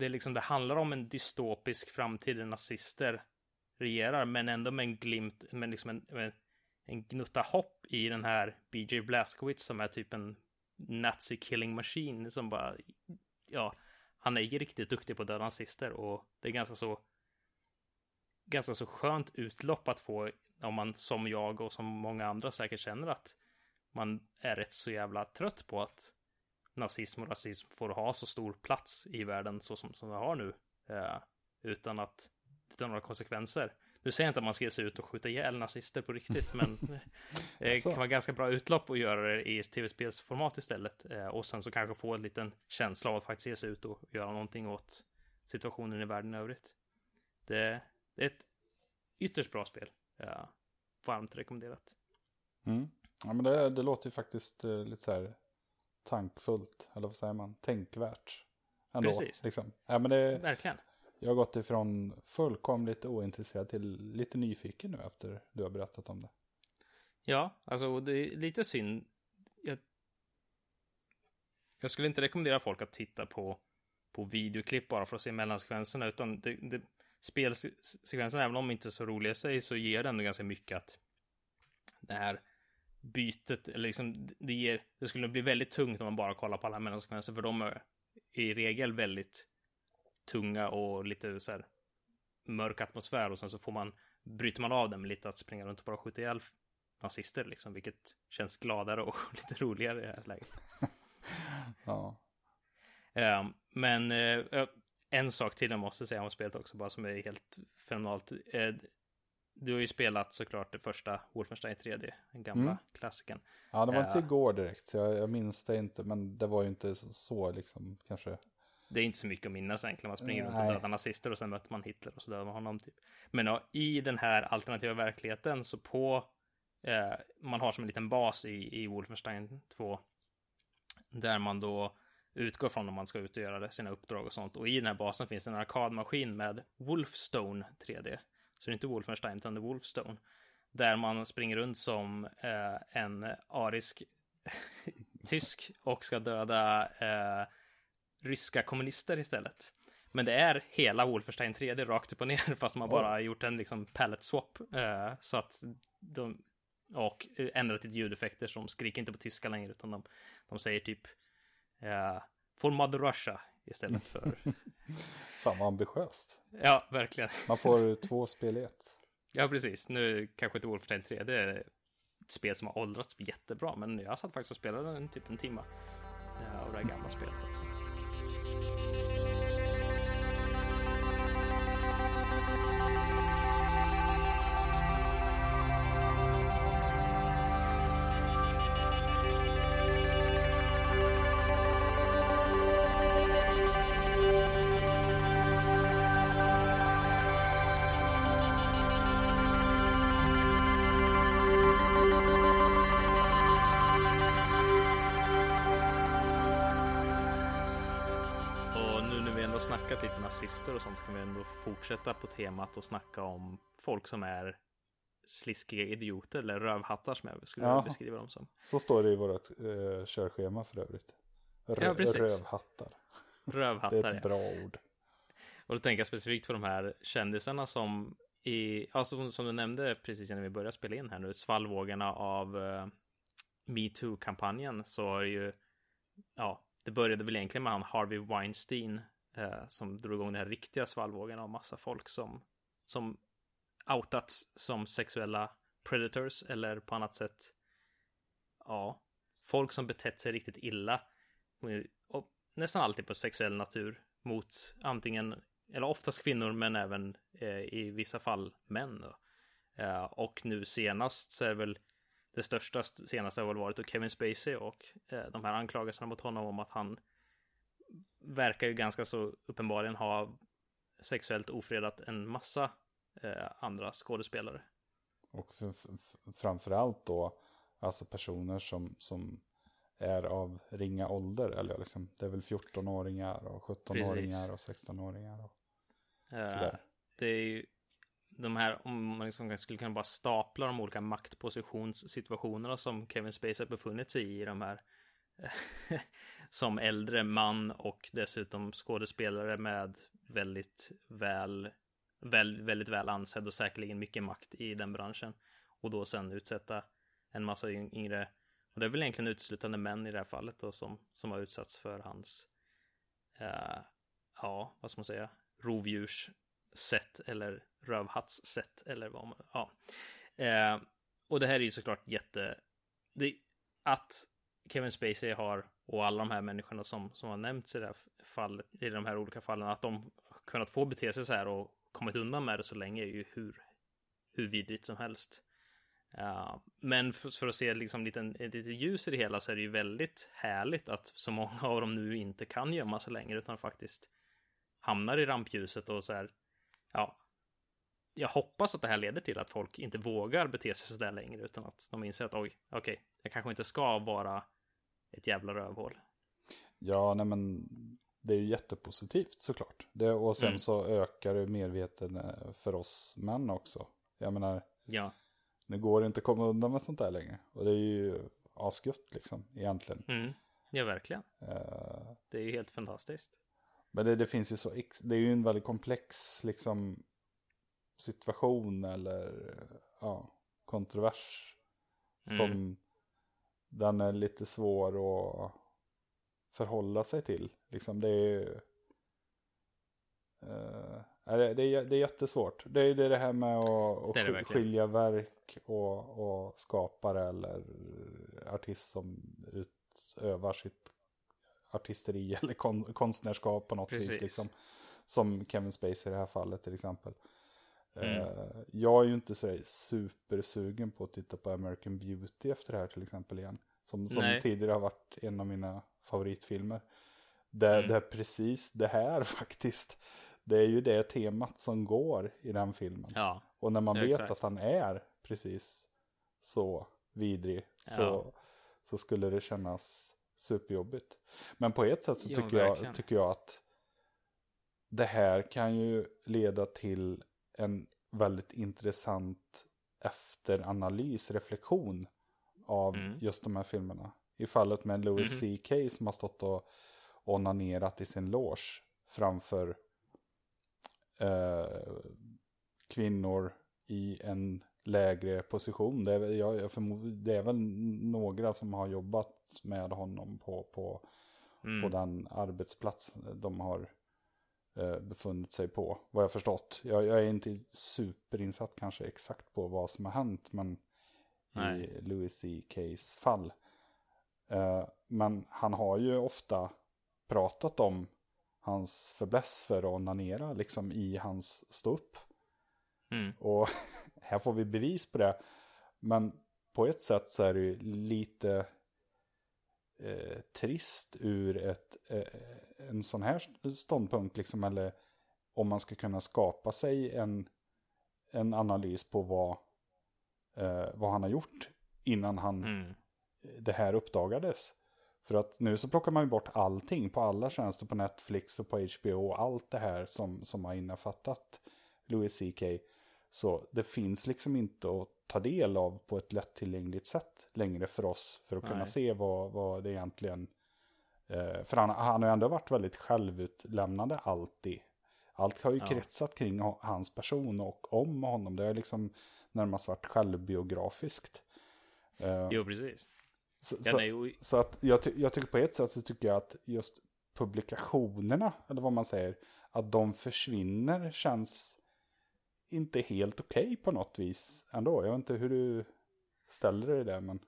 det, är liksom, det handlar om en dystopisk framtid där nazister regerar, men ändå med en glimt, med liksom en, med en gnutta hopp i den här BJ Blazkowicz som är typ en nazi killing machine som bara, ja, han är riktigt duktig på att döda nazister och det är ganska så, ganska så skönt utlopp att få om man som jag och som många andra säkert känner att man är rätt så jävla trött på att nazism och rasism får ha så stor plats i världen så som, som det har nu. Eh, utan att utan några konsekvenser. Nu säger jag inte att man ska ge sig ut och skjuta ihjäl nazister på riktigt, (laughs) men det kan vara ganska bra utlopp att göra det i tv-spelsformat istället. Eh, och sen så kanske få en liten känsla av att faktiskt ge sig ut och göra någonting åt situationen i världen i övrigt. Det, det är ett ytterst bra spel. Ja, varmt rekommenderat. Mm. Ja, men det, det låter ju faktiskt eh, lite så här tankfullt, eller vad säger man, tänkvärt. Ändå, Precis. Liksom. Ja, men det, Verkligen. Jag har gått ifrån fullkomligt ointresserad till lite nyfiken nu efter du har berättat om det. Ja, alltså det är lite synd. Jag, jag skulle inte rekommendera folk att titta på, på videoklipp bara för att se mellansekvenserna, utan det, det, spelsekvenserna, även om de inte är så roliga i sig, så ger det ändå ganska mycket att det här bytet, eller liksom, det ger, det skulle bli väldigt tungt om man bara kollar på alla mellansekvenser, för de är i regel väldigt tunga och lite så här mörk atmosfär och sen så får man, bryter man av dem lite att springa runt och bara skjuta ihjäl nazister liksom, vilket känns gladare och (laughs) lite roligare i det här läget. (laughs) ja. Um, men uh, en sak till jag måste säga om spelet också, bara som är helt fenomenalt. Uh, du har ju spelat såklart det första Wolfenstein 3D, den gamla mm. klassikern. Ja, det var inte uh, igår direkt, så jag, jag minns det inte, men det var ju inte så, så liksom kanske det är inte så mycket att minnas egentligen. Man springer runt och dödar nazister och sen möter man Hitler och så dödar man honom typ. Men ja, i den här alternativa verkligheten så på eh, man har som en liten bas i, i Wolfenstein 2 där man då utgår från om man ska ut och göra sina uppdrag och sånt. Och i den här basen finns en arkadmaskin med Wolfstone 3D. Så det är inte Wolfenstein utan det är Wolfstone. Där man springer runt som eh, en arisk (laughs) tysk och ska döda eh, ryska kommunister istället. Men det är hela Wolfenstein 3D rakt upp och ner (laughs) fast man bara har gjort en liksom palette swap. Eh, så att de och ändrat lite ljudeffekter som skriker inte på tyska längre utan de, de säger typ eh, For Mother Russia istället för (laughs) Fan vad ambitiöst. Ja, verkligen. Man får två spel i ett. Ja, precis. Nu kanske inte Wolfenstein 3D ett spel som har åldrats jättebra. Men jag satt faktiskt och spelade en typ en timme eh, av det här gamla spelet också. Och sånt kan vi ändå fortsätta på temat och snacka om folk som är sliskiga idioter eller rövhattar som jag skulle Ja. beskriva dem som. Så står det i vårt eh, körschema för övrigt. Rö- Ja, precis. Rövhattar. (laughs) Det är Rövhattar, ett ja. bra ord. Och då tänker jag specifikt på de här kändisarna som i, alltså som, du nämnde precis innan vi började spela in här nu, svallvågorna av uh, MeToo-kampanjen så har ju, ja, det började väl egentligen med han Harvey Weinstein eh, som drog igång den här riktiga svallvågen av massa folk som, som outats som sexuella predators eller på annat sätt, ja, folk som betett sig riktigt illa och, och nästan alltid på sexuell natur mot antingen, eller oftast kvinnor, men även eh, i vissa fall män. Då. Eh, och nu senast så är det väl det största senaste har väl varit då Kevin Spacey och eh, de här anklagelserna mot honom om att han verkar ju ganska så uppenbarligen ha sexuellt ofredat en massa eh, andra skådespelare. Och framförallt då, alltså personer som, som är av ringa ålder. Eller liksom, det är väl 14-åringar och 17-åringar och 16-åringar. Och, Eh, Sådär. det är ju de här, om man liksom skulle kunna bara stapla de olika maktpositionssituationerna som Kevin Spacey har befunnit sig i, i de här (laughs) som äldre man och dessutom skådespelare med väldigt väl, väl väldigt väl ansedd och säkerligen mycket makt i den branschen och då sen utsätta en massa yngre och det är väl egentligen uteslutande män i det här fallet då som, som har utsatts för hans uh, ja, vad ska man säga, rovdjurssätt eller rövhattssätt eller vad man, ja. Uh, och det här är ju såklart jätte, det, att Kevin Spacey har och alla de här människorna som, som har nämnts i det här fallet, i de här olika fallen, att de kunnat få bete sig så här och kommit undan med det så länge är ju hur, hur vidrigt som helst. Uh, men för, för att se liksom lite, lite ljus i det hela så är det ju väldigt härligt att så många av dem nu inte kan gömma sig längre utan faktiskt hamnar i rampljuset och så här. Ja, jag hoppas att det här leder till att folk inte vågar bete sig så där längre utan att de inser att oj, okej, jag kanske inte ska vara ett jävla rövhål. ja, nej men det är ju jättepositivt såklart. Det, och sen Mm. så ökar det medveten för oss män också. Jag menar, Ja, det går inte att komma undan med sånt där längre. Och det är ju asgött liksom, egentligen. mm. ja verkligen. Eh, Det är ju helt fantastiskt. Men det, det finns ju så, det är ju en väldigt komplex liksom situation eller ja, kontrovers. Som Mm. Den är lite svår att förhålla sig till. Liksom det är eh, är det, det, är, det är jättesvårt. Det är det, är det här med att, att Det det verkligen. skilja verk och, och skapare eller artist som utövar sitt artisteri (laughs) eller kon, konstnärskap på något vis. Precis. Liksom. Som Kevin Spacey i det här fallet till exempel. Mm. Eh, jag är ju inte så supersugen på att titta på American Beauty efter det här till exempel igen. Som, som tidigare har varit en av mina favoritfilmer. Det, Mm. det är precis det här (laughs) faktiskt. Det är ju det temat som går i den filmen. Ja, Och när man Ja, vet exakt. att han är precis så vidrig så, Ja. så skulle det kännas superjobbigt. Men på ett sätt så Ja, tycker, verkligen. jag, tycker jag att det här kan ju leda till en väldigt intressant efteranalys, reflektion av Mm. just de här filmerna. I fallet med Louis Mhm. CK som har stått och onanerat i sin loge framför eh, kvinnor i en lägre position. Det är, väl- jag, jag förmod, det är väl några som har jobbat med honom på, på, mm. på den arbetsplats de har befunnit sig på. Vad jag förstått. Jag, jag är inte superinsatt kanske exakt på vad som har hänt. Men Nej. i Louis C.K.s fall. Eh, men han har ju ofta pratat om hans förbläss för att onanera liksom i hans ståupp. Mm. Och (laughs) här får vi bevis på det. Men på ett sätt så är det ju lite eh, trist ur ett, eh, en sån här ståndpunkt. Liksom, eller om man ska kunna skapa sig en, en analys på vad, eh, vad han har gjort innan han, Mm. det här uppdagades. För att nu så plockar man ju bort allting på alla tjänster på Netflix och på HBO och allt det här som, som har innefattat Louis CK. Så det finns liksom inte att ta del av på ett lättillgängligt sätt längre för oss. För att kunna Nej. se vad, vad det egentligen... Eh, för han, han har ju ändå varit väldigt självutlämnande alltid. Allt har ju Ja. kretsat kring hans person och om honom. Det har liksom närmast varit självbiografiskt. Eh, Jo, precis. så, är ju... så att jag, ty- jag tycker på ett sätt så tycker jag att just publikationerna, eller vad man säger, att de försvinner känns inte helt okej på något vis ändå. Jag vet inte hur du ställer dig där, men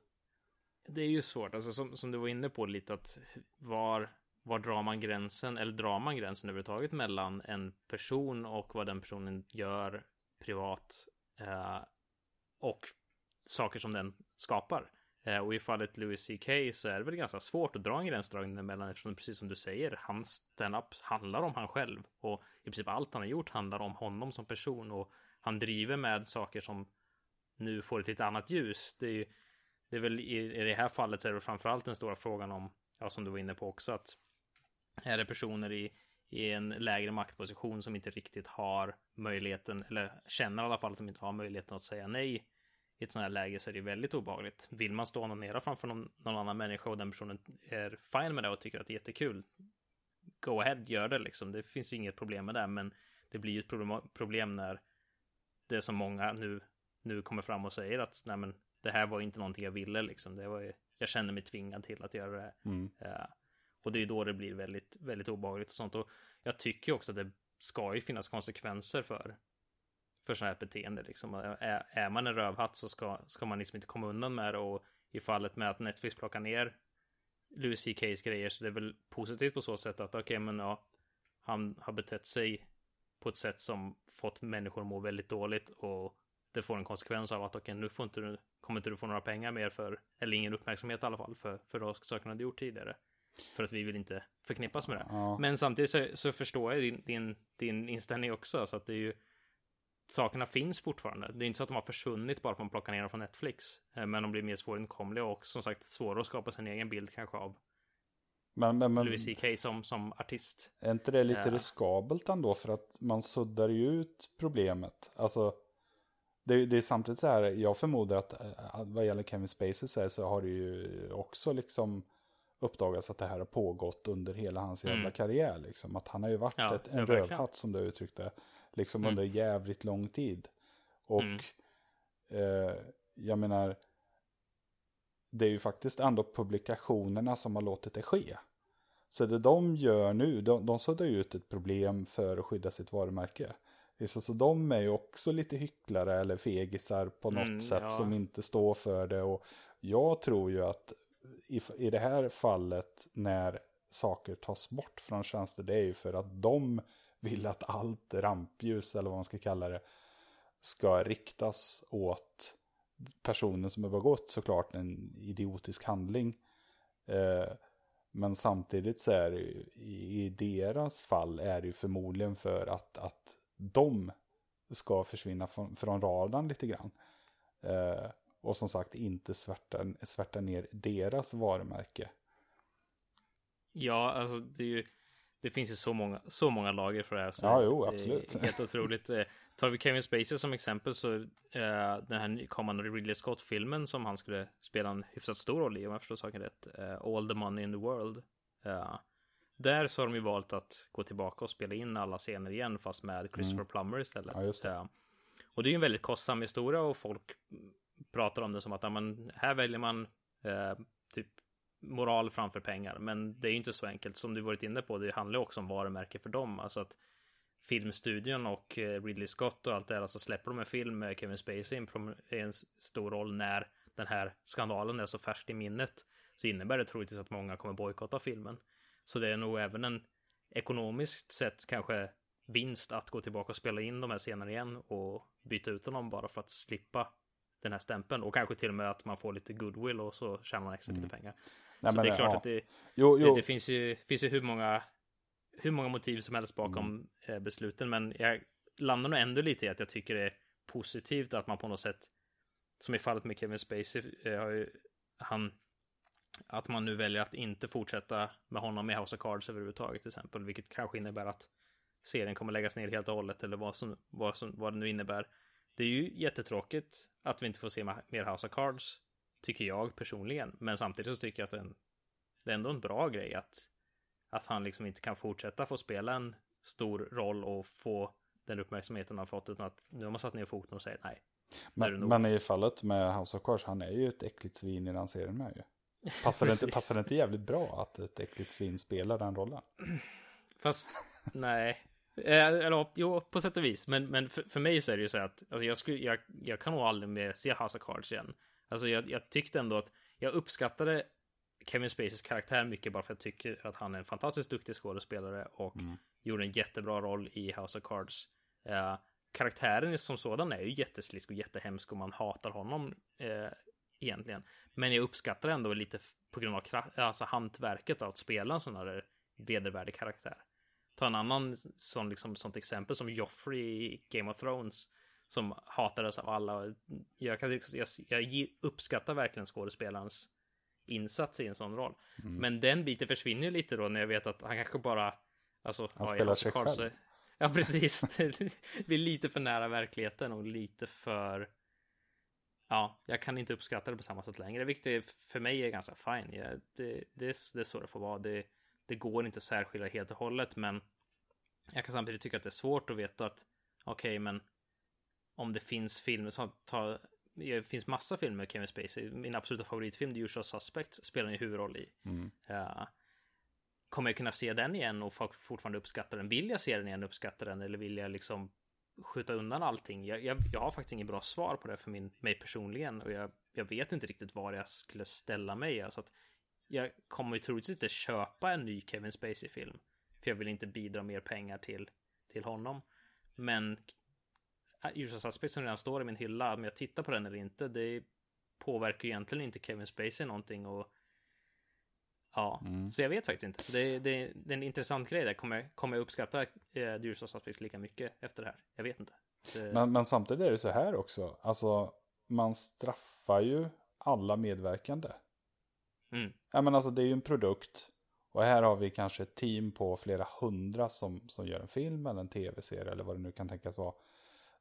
Det är ju svårt, alltså som, som du var inne på lite att var, var drar man gränsen, eller drar man gränsen överhuvudtaget mellan en person och vad den personen gör privat eh, och saker som den skapar. Eh, och i fallet Louis CK så är det väl ganska svårt att dra en gränsdragning emellan eftersom precis som du säger, hans standup handlar om han själv och i princip allt han har gjort handlar om honom som person och han driver med saker som nu får ett lite annat ljus. Det är ju det är väl i, i det här fallet så är det framförallt den stora frågan om, ja som du var inne på också, att är det personer i, i en lägre maktposition som inte riktigt har möjligheten, eller känner i alla fall att de inte har möjligheten att säga nej i ett sånt här läge så är det väldigt obehagligt. Vill man stå och onanera framför någon, någon annan människa och den personen är fine med det och tycker att det är jättekul, go ahead, gör det liksom. Det finns ju inget problem med det, men det blir ju ett problem, problem när det är som många nu, nu kommer fram och säger att nej men det här var inte någonting jag ville liksom. Det var ju, jag kände mig tvingad till att göra det. mm. Eh, och det är då det blir väldigt, väldigt obehagligt och sånt. Och jag tycker ju också att det ska ju finnas konsekvenser för, för sådant här beteende. Liksom. Är, är man en rövhatt så ska, ska man liksom inte komma undan med det. Och i fallet med att Netflix plockar ner Louis CKs grejer så det är väl positivt på så sätt att okej, men ja, han har betett sig på ett sätt som fått människor att må väldigt dåligt och det får en konsekvens av att okej, nu får inte du, kommer inte du få några pengar mer för, eller ingen uppmärksamhet i alla fall, för, för de sakerna du gjort tidigare. För att vi vill inte förknippas med det. ja. Men samtidigt så, så förstår jag din, din, din inställning också, så att det är ju sakerna finns fortfarande. Det är inte så att de har försvunnit bara för att man plockar ner dem från Netflix. Eh, Men de blir mer svåråtkomliga och som sagt svårare att skapa sin egen bild kanske av men, men, men Louis CK som, som artist. är inte det lite Ja. riskabelt ändå? För att man suddar ju ut problemet. Alltså, det, är- det är samtidigt så här, jag förmodar att eh, vad gäller Kevin Spacey så, här, så har det ju också liksom uppdagats att det här har pågått under hela hans jävla Mm. karriär. Liksom. Att han har ju varit Ja, ett, en rövhatt som du uttryckte. Liksom Mm. under jävligt lång tid. Och Mm. eh, jag menar, det är ju faktiskt ändå publikationerna som har låtit det ske. Så det de gör nu, de, de suddar ju ut ett problem för att skydda sitt varumärke. Så, så de är ju också lite hycklare eller fegisar på något Mm, sätt ja. som inte står för det. Och jag tror ju att i, i det här fallet när saker tas bort från tjänster, det är ju för att de vill att allt rampljus, eller vad man ska kalla det, ska riktas åt personen som har begått såklart en idiotisk handling. Eh, men samtidigt så är det ju, i, deras fall är det ju förmodligen för att, att de ska försvinna från, från radarn lite grann. Eh, och som sagt inte svärta, svärta ner deras varumärke. Ja, alltså det är ju det finns ju så många, så många lager för det här. Så Ja, jo, är absolut. (laughs) Helt otroligt. Eh, Tar vi Kevin Spacey som exempel så eh, den här kommande Ridley Scott-filmen som han skulle spela en hyfsat stor roll i, om jag förstår saken rätt, eh, All the Money in the World. Eh, där så har de ju valt att gå tillbaka och spela in alla scener igen, fast med Christopher Plummer istället. Mm. Ja, det. Eh, och det är ju en väldigt kostsam historia och folk pratar om det som att ja, men, här väljer man eh, typ moral framför pengar. Men det är ju inte så enkelt som du varit inne på. Det handlar ju också om varumärke för dem. Alltså att filmstudion och eh, Ridley Scott och allt det här, alltså släpper de en film med Kevin Spacey i en stor roll när den här skandalen är så färskt i minnet så innebär det troligtvis att många kommer bojkotta filmen. Så det är nog även en ekonomiskt sett kanske vinst att gå tillbaka och spela in de här scenerna igen och byta ut dem bara för att slippa den här stämpeln och kanske till och med att man får lite goodwill och så tjänar man extra mm. lite pengar. Nej, så det är klart ja. att det, jo, jo. det, det, finns ju, finns ju hur många hur många motiv som helst bakom mm. Eh, besluten, men jag landar nog ändå lite i att jag tycker det är positivt att man på något sätt, som i fallet med Kevin Spacey, eh, ju, han, att man nu väljer att inte fortsätta med honom i House of Cards överhuvudtaget till exempel, vilket kanske innebär att serien kommer läggas ner helt och hållet eller vad, som, vad, som, vad det nu innebär. Det är ju jättetråkigt att vi inte får se mer House of Cards, tycker jag personligen, men samtidigt så tycker jag att det är, en, det är ändå en bra grej att att han liksom inte kan fortsätta få spela en stor roll och få den uppmärksamheten han fått utan att nu har man satt ner foten och säger nej. Men, men i fallet med House of Cards, han är ju ett äckligt svin i den serien med ju. Passar, det inte, (laughs) passar det inte jävligt bra att ett äckligt svin spelar den rollen? Fast, nej. Eh, eller jo, på sätt och vis. Men, men för, för mig så är det ju så att alltså jag, skulle, jag, jag kan nog aldrig mer se House of Cards igen. Alltså jag, jag tyckte ändå att jag uppskattade Kevin Spaceys karaktär mycket bara för att jag tycker att han är en fantastiskt duktig skådespelare och mm. gjorde en jättebra roll i House of Cards. Uh, karaktären som sådan är ju jätteslisk och jättehemsk och man hatar honom uh, egentligen. Men jag uppskattar ändå lite på grund av alltså hantverket att spela en sån här vedervärdig karaktär. Ta en annan sån, liksom, sånt exempel som Joffrey i Game of Thrones som hatades av alla. Jag, kan, jag, jag uppskattar verkligen skådespelarens insats i en sån roll. Mm. Men den biten försvinner lite då när jag vet att han kanske bara... Alltså, han ja, spelar sig själv. Så, ja, precis. (laughs) det blir lite för nära verkligheten och lite för... Ja, jag kan inte uppskatta det på samma sätt längre, vilket för mig är ganska fine. Ja, det, det, det är så det får vara. Det, det går inte att särskilja helt och hållet, men jag kan samtidigt tycka att det är svårt att veta att okej, okay, men om det finns filmer som tar det finns massa filmer Kevin Spacey. Min absoluta favoritfilm, The Usual Suspects, spelar en huvudroll i. Mm. Uh, kommer jag kunna se den igen och fortfarande uppskatta den? Vill jag se den igen och uppskatta den? Eller vill jag liksom skjuta undan allting? Jag, jag, jag har faktiskt inget bra svar på det för min, mig personligen. Och jag, jag vet inte riktigt var jag skulle ställa mig. Alltså att jag kommer ju troligtvis inte köpa en ny Kevin Spacey-film. För jag vill inte bidra mer pengar till, till honom. Men Usual Suspects som redan står i min hylla, om jag tittar på den eller inte, det påverkar egentligen inte Kevin Spacey någonting och Ja, mm. så jag vet faktiskt inte. Det, det, det är en intressant grej där. Kommer, kommer jag uppskatta eh, Usual Suspects lika mycket efter det här? Jag vet inte. Det... Men, men samtidigt är det så här också. Alltså, man straffar ju alla medverkande. Mm. Ja, men alltså det är ju en produkt. Och här har vi kanske ett team på flera hundra som, som gör en film eller en tv-serie eller vad det nu kan tänkas vara.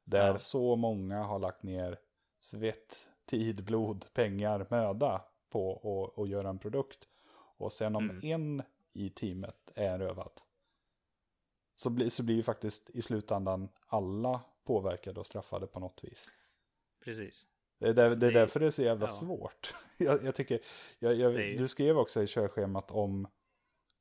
Där ja. så många har lagt ner svett, (laughs) tid, blod, pengar, möda på att göra en produkt. Och sen om mm. en i teamet är rövat. Så, bli, så blir ju faktiskt i slutändan alla påverkade och straffade på något vis. Precis. Det är, där, det är därför det är så jävla ja. svårt. (laughs) Jag, jag tycker, jag, jag, du skrev också i körschemat om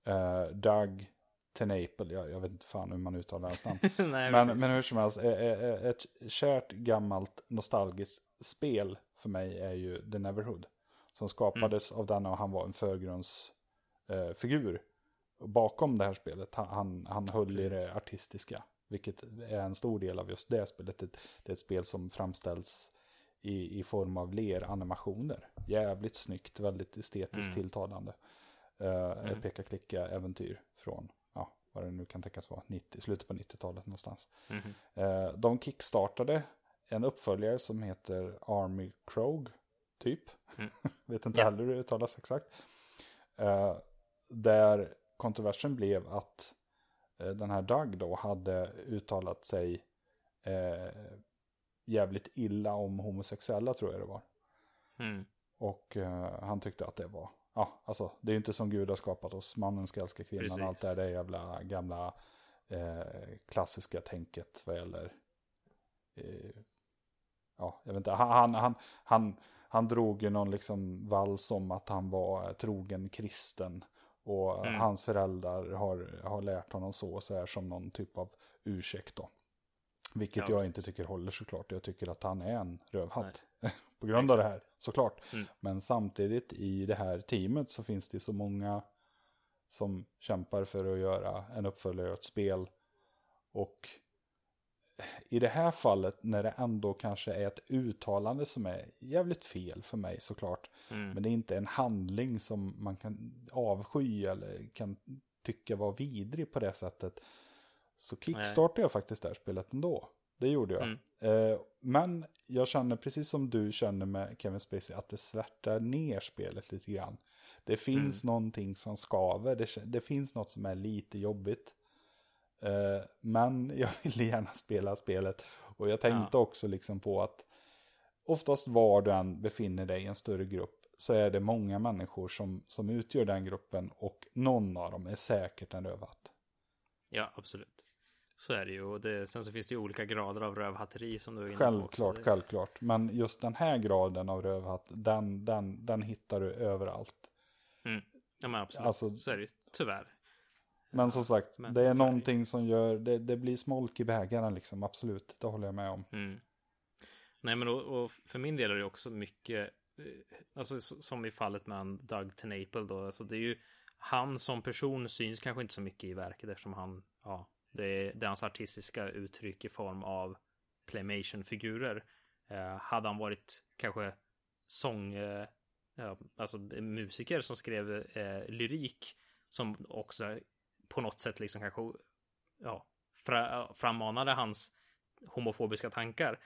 uh, Doug Tenaple, jag, jag vet inte fan hur man uttalar hans namn. (laughs) Nej, men, men hur som helst, ett kärt gammalt nostalgiskt spel för mig är ju The Neverhood. Som skapades mm. av denna och han var en förgrundsfigur. Eh, bakom det här spelet, han, han, han höll i det artistiska. Vilket är en stor del av just det spelet. Det, det är ett spel som framställs i, i form av leranimationer. Jävligt snyggt, väldigt estetiskt mm. tilltalande. Uh, mm. Peka-klicka-äventyr från vad det nu kan tänkas vara, 90, slutet på 90-talet någonstans. Mm -hmm. de kickstartade en uppföljare som heter Army Krog, typ. Mm. (laughs) Vet inte yeah. heller hur det uttalas exakt. Eh, där kontroversen blev att eh, den här Doug då hade uttalat sig jävligt illa om homosexuella tror jag det var. Mm. Och han tyckte att det var ja, alltså det är ju inte som Gud har skapat oss. Mannen ska älska kvinnan. Precis. Allt det här det jävla gamla eh, klassiska tänket vad gäller. Eh, ja, jag vet inte. Han, han, han, han drog ju någon liksom vals om att han var trogen kristen. Och mm. hans föräldrar har, har lärt honom så och så här som någon typ av ursäkt då. Vilket ja, jag inte tycker håller såklart. Jag tycker att han är en rövhatt. (laughs) På grund av det Exakt. här, såklart. Mm. Men samtidigt i det här teamet så finns det så många som kämpar för att göra en uppföljare av ett spel. Och i det här fallet när det ändå kanske är ett uttalande som är jävligt fel för mig såklart. Mm. Men det är inte en handling som man kan avsky eller kan tycka var vidrig på det sättet. Så kickstartade jag faktiskt det här spelet ändå. Det gjorde jag. Mm. Eh, men jag känner precis som du känner med Kevin Spacey att det svärtar ner spelet lite grann. Det finns någonting som skaver. Det, det finns något som är lite jobbigt. Eh, men (laughs) jag ville gärna spela spelet. Och jag tänkte också liksom på att oftast var du än befinner dig i en större grupp så är det många människor som, som utgör den gruppen och någon av dem är säkert en rövhatt. Ja, absolut. Så är det ju. Och det, sen så finns det ju olika grader av rövhatteri som du är inne på. Självklart, också. Självklart. Men just den här graden av rövhatt, den, den, den hittar du överallt. Ja, men absolut. Alltså- så är det ju. Tyvärr. Men som sagt, men det är så är någonting som gör, det, det blir smolk i bägaren liksom, absolut. Det håller jag med om. Mm. Nej, men och, och för min del är det också mycket, eh, alltså som i fallet med Doug Tenaple då, alltså det är ju han som person syns kanske inte så mycket i verket eftersom han, ja, det är, det är hans artistiska uttryck i form av claymation-figurer. Eh, hade han varit kanske sång, eh, alltså musiker som skrev eh, lyrik som också på något sätt liksom kanske, ja, fra, frammanade hans homofobiska tankar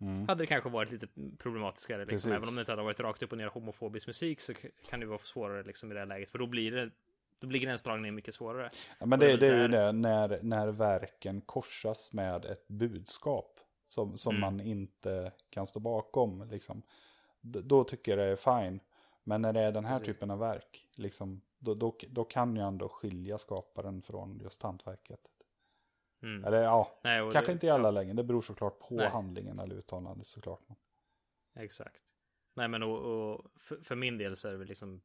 Mm. hade det kanske varit lite problematiskare. Liksom. Även om det inte hade varit rakt upp och ner homofobisk musik så kan det vara svårare liksom, i det här läget. För då blir det då blir gränsdragningen mycket svårare. Ja, men det det, är ju det, när, när verken korsas med ett budskap som, som Mm. man inte kan stå bakom. Liksom. Då tycker jag det är fine. Men när det är den här Precis. typen av verk, liksom, då, då, då kan jag ändå skilja skaparen från just hantverket. Mm. Eller ja, Nej, kanske det- inte i alla lägen. Det beror såklart på Nej. handlingen eller uttalandet såklart. Exakt. Nej, men och, och för, för min del så är det väl liksom,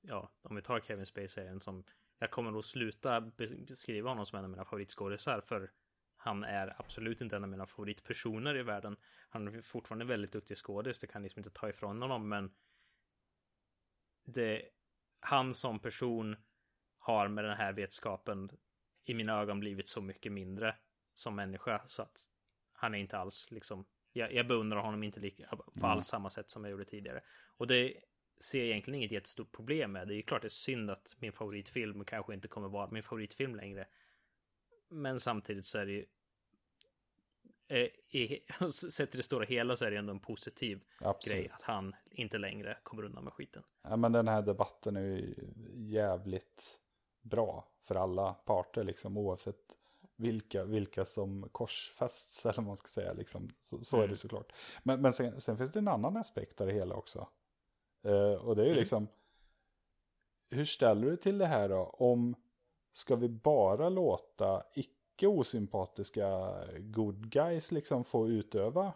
ja, om vi tar Kevin Spacey-serien som, jag kommer nog sluta bes- beskriva honom som en av mina favoritskådisar, för han är absolut inte en av mina favoritpersoner i världen. Han är fortfarande väldigt duktig skådis, det kan liksom inte ta ifrån honom, men det, han som person har med den här vetskapen i mina ögon blivit så mycket mindre som människa så att han är inte alls liksom jag, jag beundrar honom inte lika på Mm. alls samma sätt som jag gjorde tidigare. Och det ser jag egentligen inget jättestort problem med. Det är ju klart det är synd att min favoritfilm kanske inte kommer vara min favoritfilm längre. Men samtidigt så är det ju eh, i, (laughs) sett till det stora hela så är det ändå en positiv Absolut. grej att han inte längre kommer undan med skiten. Ja, men den här debatten är ju jävligt bra för alla parter, liksom, oavsett vilka, vilka som korsfästs, (laughs) eller vad man ska säga. Liksom. Så, så är Mm. det såklart. Men, men sen, sen finns det en annan aspekt av det hela också. Eh, och det är ju Mm. liksom, hur ställer du till det här då? Om, ska vi bara låta icke osympatiska good guys liksom få utöva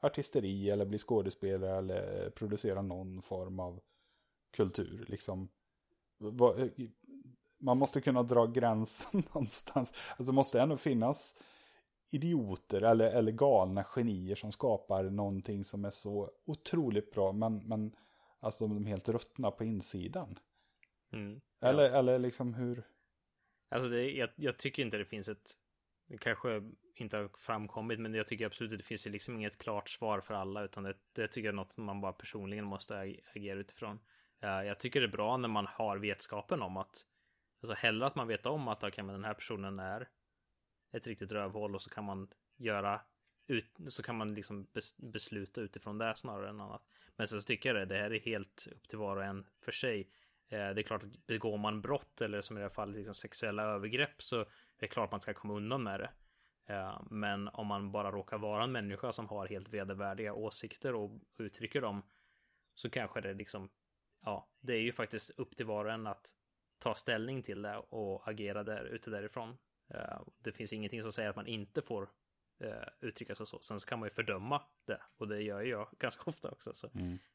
artisteri eller bli skådespelare eller producera någon form av kultur liksom. Man måste kunna dra gränsen (laughs) någonstans. Alltså det måste ändå finnas idioter eller, eller galna genier som skapar någonting som är så otroligt bra men, men alltså de är helt ruttna på insidan. Mm. Eller, eller liksom hur... Alltså det, jag, jag tycker inte det finns ett, det kanske inte har framkommit, men jag tycker absolut att det finns ju liksom inget klart svar för alla, utan det, det tycker jag är något man bara personligen måste ag- agera utifrån. Jag tycker det är bra när man har vetskapen om att, alltså hellre att man vet om att okay, men den här personen är ett riktigt rövhål och så kan man göra ut, så kan man liksom bes, besluta utifrån det snarare än annat. Men sen så tycker jag det, det här är helt upp till var och en för sig. Eh, det är klart att begår man brott eller som i det här fallet liksom sexuella övergrepp så är det klart man ska komma undan med det. Eh, men om man bara råkar vara en människa som har helt vedervärdiga åsikter och uttrycker dem så kanske det liksom, ja, det är ju faktiskt upp till var och en att ta ställning till det och agera där ute därifrån. Eh, det finns ingenting som säger att man inte får eh, uttrycka sig så. Sen så kan man ju fördöma det och det gör jag (laughs) ganska ofta också. Så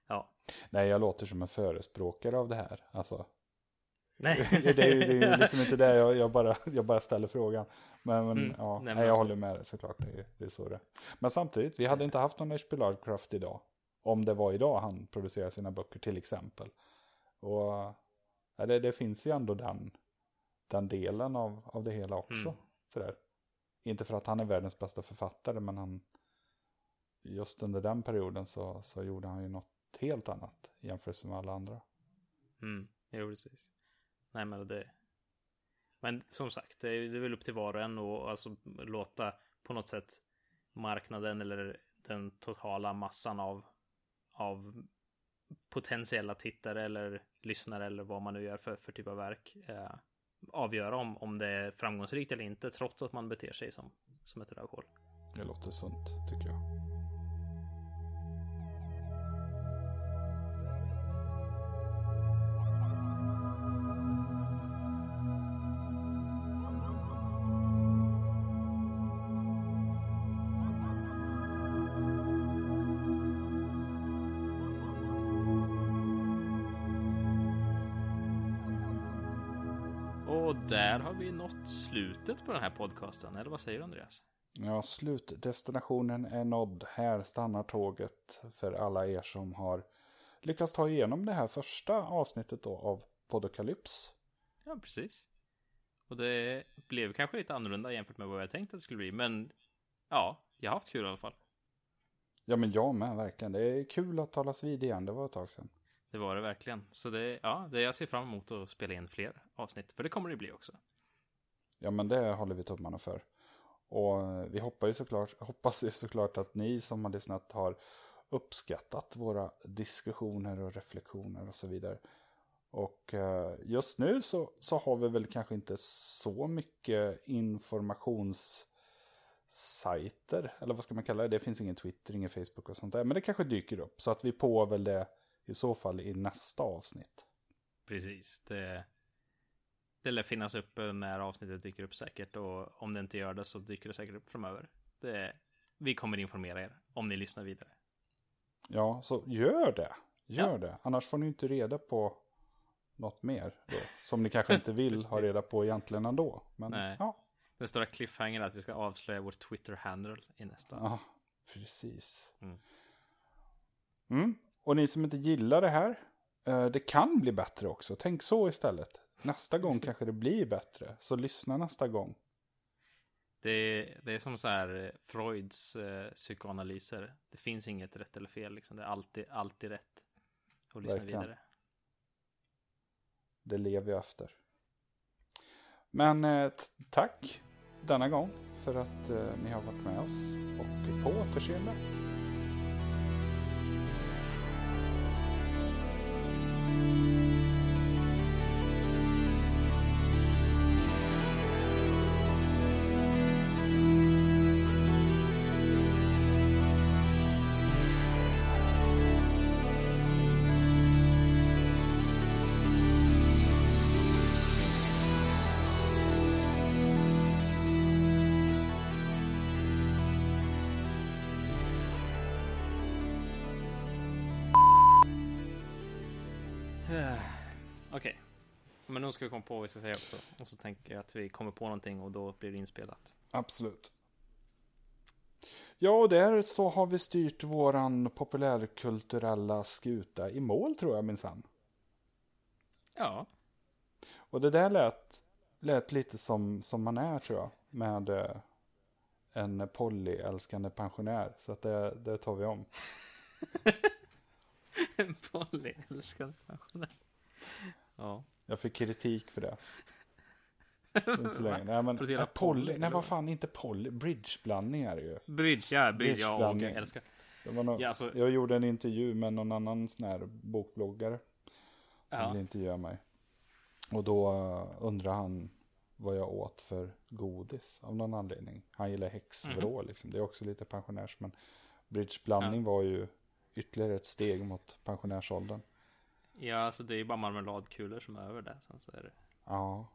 ja, Nej, jag låter som en förespråkare av det här. Alltså, nej, (laughs) det, är, ju- det är ju (laughs) liksom inte det jag, jag, bara, jag bara ställer frågan. Men, men Mm, ja, nej, men jag alltså- håller med dig såklart. Det är, det är så det. Men samtidigt, vi hade inte haft någon H.P. Lovecraft idag. om det var idag han producerar sina böcker till exempel. Och ja, det, det finns ju ändå den, den delen av, av det hela också. Mm. Sådär. Inte för att han är världens bästa författare, men han just under den perioden så, så gjorde han ju något helt annat jämfört med alla andra. Mm, jo, precis. Nej, men det... Men som sagt, det är, det är väl upp till var och en och alltså låta på något sätt marknaden eller den totala massan av, av potentiella tittare eller lyssnare eller vad man nu gör för, för typ av verk eh, avgöra om, om det är framgångsrikt eller inte trots att man beter sig som, som ett rövhål. Det låter sunt tycker jag. Där har vi nått slutet på den här podcasten, eller vad säger du Andreas? Ja, slutdestinationen är nådd. Här stannar tåget för alla er som har lyckats ta igenom det här första avsnittet då av Podokalyps. Ja, precis. Och det blev kanske lite annorlunda jämfört med vad jag tänkte att det skulle bli, men ja, jag har haft kul i alla fall. Ja, men jag med verkligen. Det är kul att talas vid igen. Det var ett tag sedan. Det var det verkligen. Så det, ja, det jag ser fram emot att spela in fler avsnitt, för det kommer det bli också. Ja, men det håller vi tummarna för. Och vi hoppas ju såklart, hoppas ju såklart att ni som har lyssnat har uppskattat våra diskussioner och reflektioner och så vidare. Och eh, just nu så, så har vi väl kanske inte så mycket informationssajter, eller vad ska man kalla det? Det finns ingen Twitter, ingen Facebook och sånt där, men det kanske dyker upp. Så att vi på väl det i så fall i nästa avsnitt. Precis, det, det lär finnas uppe när avsnittet dyker upp säkert och om det inte gör det så dyker det säkert upp framöver. Det, vi kommer informera er om ni lyssnar vidare. Ja, så gör det. Gör Ja. det. Annars får ni inte reda på något mer då. Som ni kanske inte (laughs) vill ha reda på egentligen ändå. Men Nej. ja, Den stora cliffhanger är att vi ska avslöja vår Twitter-handle i nästa. ja, precis. Mm. Mm. Och ni som inte gillar det här, eh, det kan bli bättre också. Tänk så istället. Nästa gång kanske det blir bättre. Så lyssna nästa gång. Det, är, det är som så här eh, Freuds eh, psykoanalyser. Det finns inget rätt eller fel. Liksom. Det är alltid, alltid rätt. Och lyssna Verkligen. vidare. Det lever jag efter. Men eh, tack denna gång för att eh, ni har varit med oss. Och på återseende. Nu ska vi komma på vad vi ska säga också. Och så tänker jag att vi kommer på någonting och då blir det inspelat. Absolut. Ja, och där så har vi styrt våran populärkulturella skuta i mål tror jag minsann. Ja, Och det där lät, lät lite som, som man är tror jag. Med eh, en polyälskande pensionär. Så att det, det tar vi om. (laughs) en polyälskande pensionär. Ja. Jag fick kritik för det. Inte så (laughs) länge. Nej, men, äh, poly, nej vad fan, inte poly. Bridgeblandning är det ju. Bridge, ja, bridge, ja, och jag älskar. Det var nog, Ja, alltså- Jag gjorde en intervju med någon annan sån här bokbloggare. Som Ja. ville intervjua mig. Och då uh, undrar han vad jag åt för godis av någon anledning. Han gillar häxvrå liksom. Det är också lite pensionärs. Men bridgeblandning var ju ytterligare ett steg mot pensionärsåldern. Ja, alltså det är ju bara marmeladkulor som är över det. Sen så är det, Ja,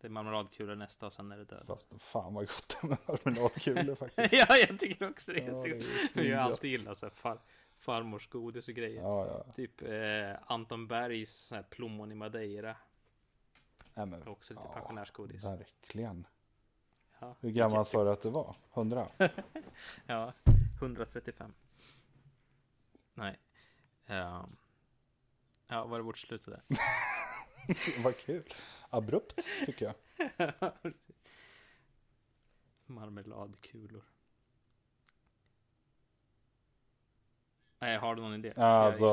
det är marmeladkulor nästa och sen är det död. fast fan vad gott det med marmeladkulor (laughs) faktiskt. ja, jag tycker också det. Ja, Jag, det är (laughs) jag har alltid gillat så här far, farmors godis och grejer. Ja, ja. Typ eh, Anton Bergs så här plommon i Madeira. Nej, men, Också lite ja, pensionärsgodis. Verkligen. Ja, Hur gammal sa du att du var? 100? (laughs) Ja, 135. Nej. Ehm, ja, var det vårt slut där? (laughs) Vad kul. Abrupt tycker jag. (laughs) Marmeladkulor. Nej, har du någon idé? Alltså,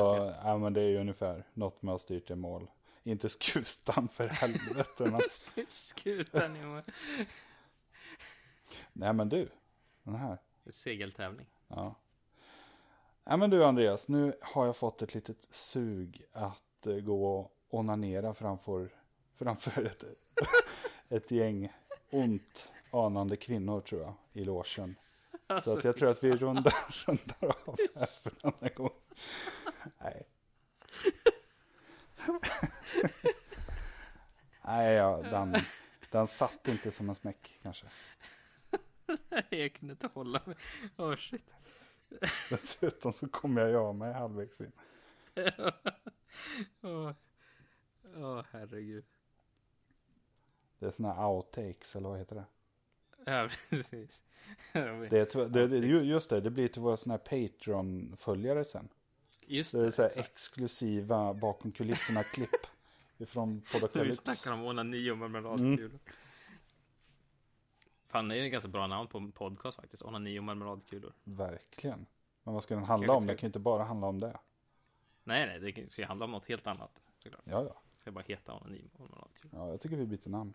ja, men det är ju ungefär något med att styrt i mål. Inte skutan för helvete. Men... (laughs) Skutan i mål. Nej men du, den här. Segeltävling. Ja. Nej men du Andreas, nu har jag fått ett litet sug att eh, gå och onanera framför, framför ett, (laughs) ett gäng ont anande kvinnor tror jag i logen. Alltså, Så att jag tror att vi rundar, (laughs) rundar av här för denna gång. Nej. (laughs) Nej, ja, den, den satt inte som en smäck kanske. jag kunde inte hålla mig. Åh oh, shit. (laughs) Dessutom så kommer jag av mig halvvägs in. Åh oh. oh, herregud. Det är sådana outtakes, eller vad heter det? Ja, (laughs) precis. Det är, det, det, just det, det blir till våra sådana här Patreon-följare sen. Just det. Det är så här exklusiva bakom kulisserna-klipp. (laughs) Ifrån Podacalypse. Vi snackar om onani och marmeladkulor. Mm. Fan, det är ett ganska bra namn på en podcast faktiskt. Onani och marmeladkulor. Verkligen. Men vad ska den handla om? Det kan ju inte bara handla om det. Nej, nej, det ska ju handla om något helt annat. Såklart. Ja, ja. Det ska bara heta onani och marmeladkulor. Ja, jag tycker vi byter namn.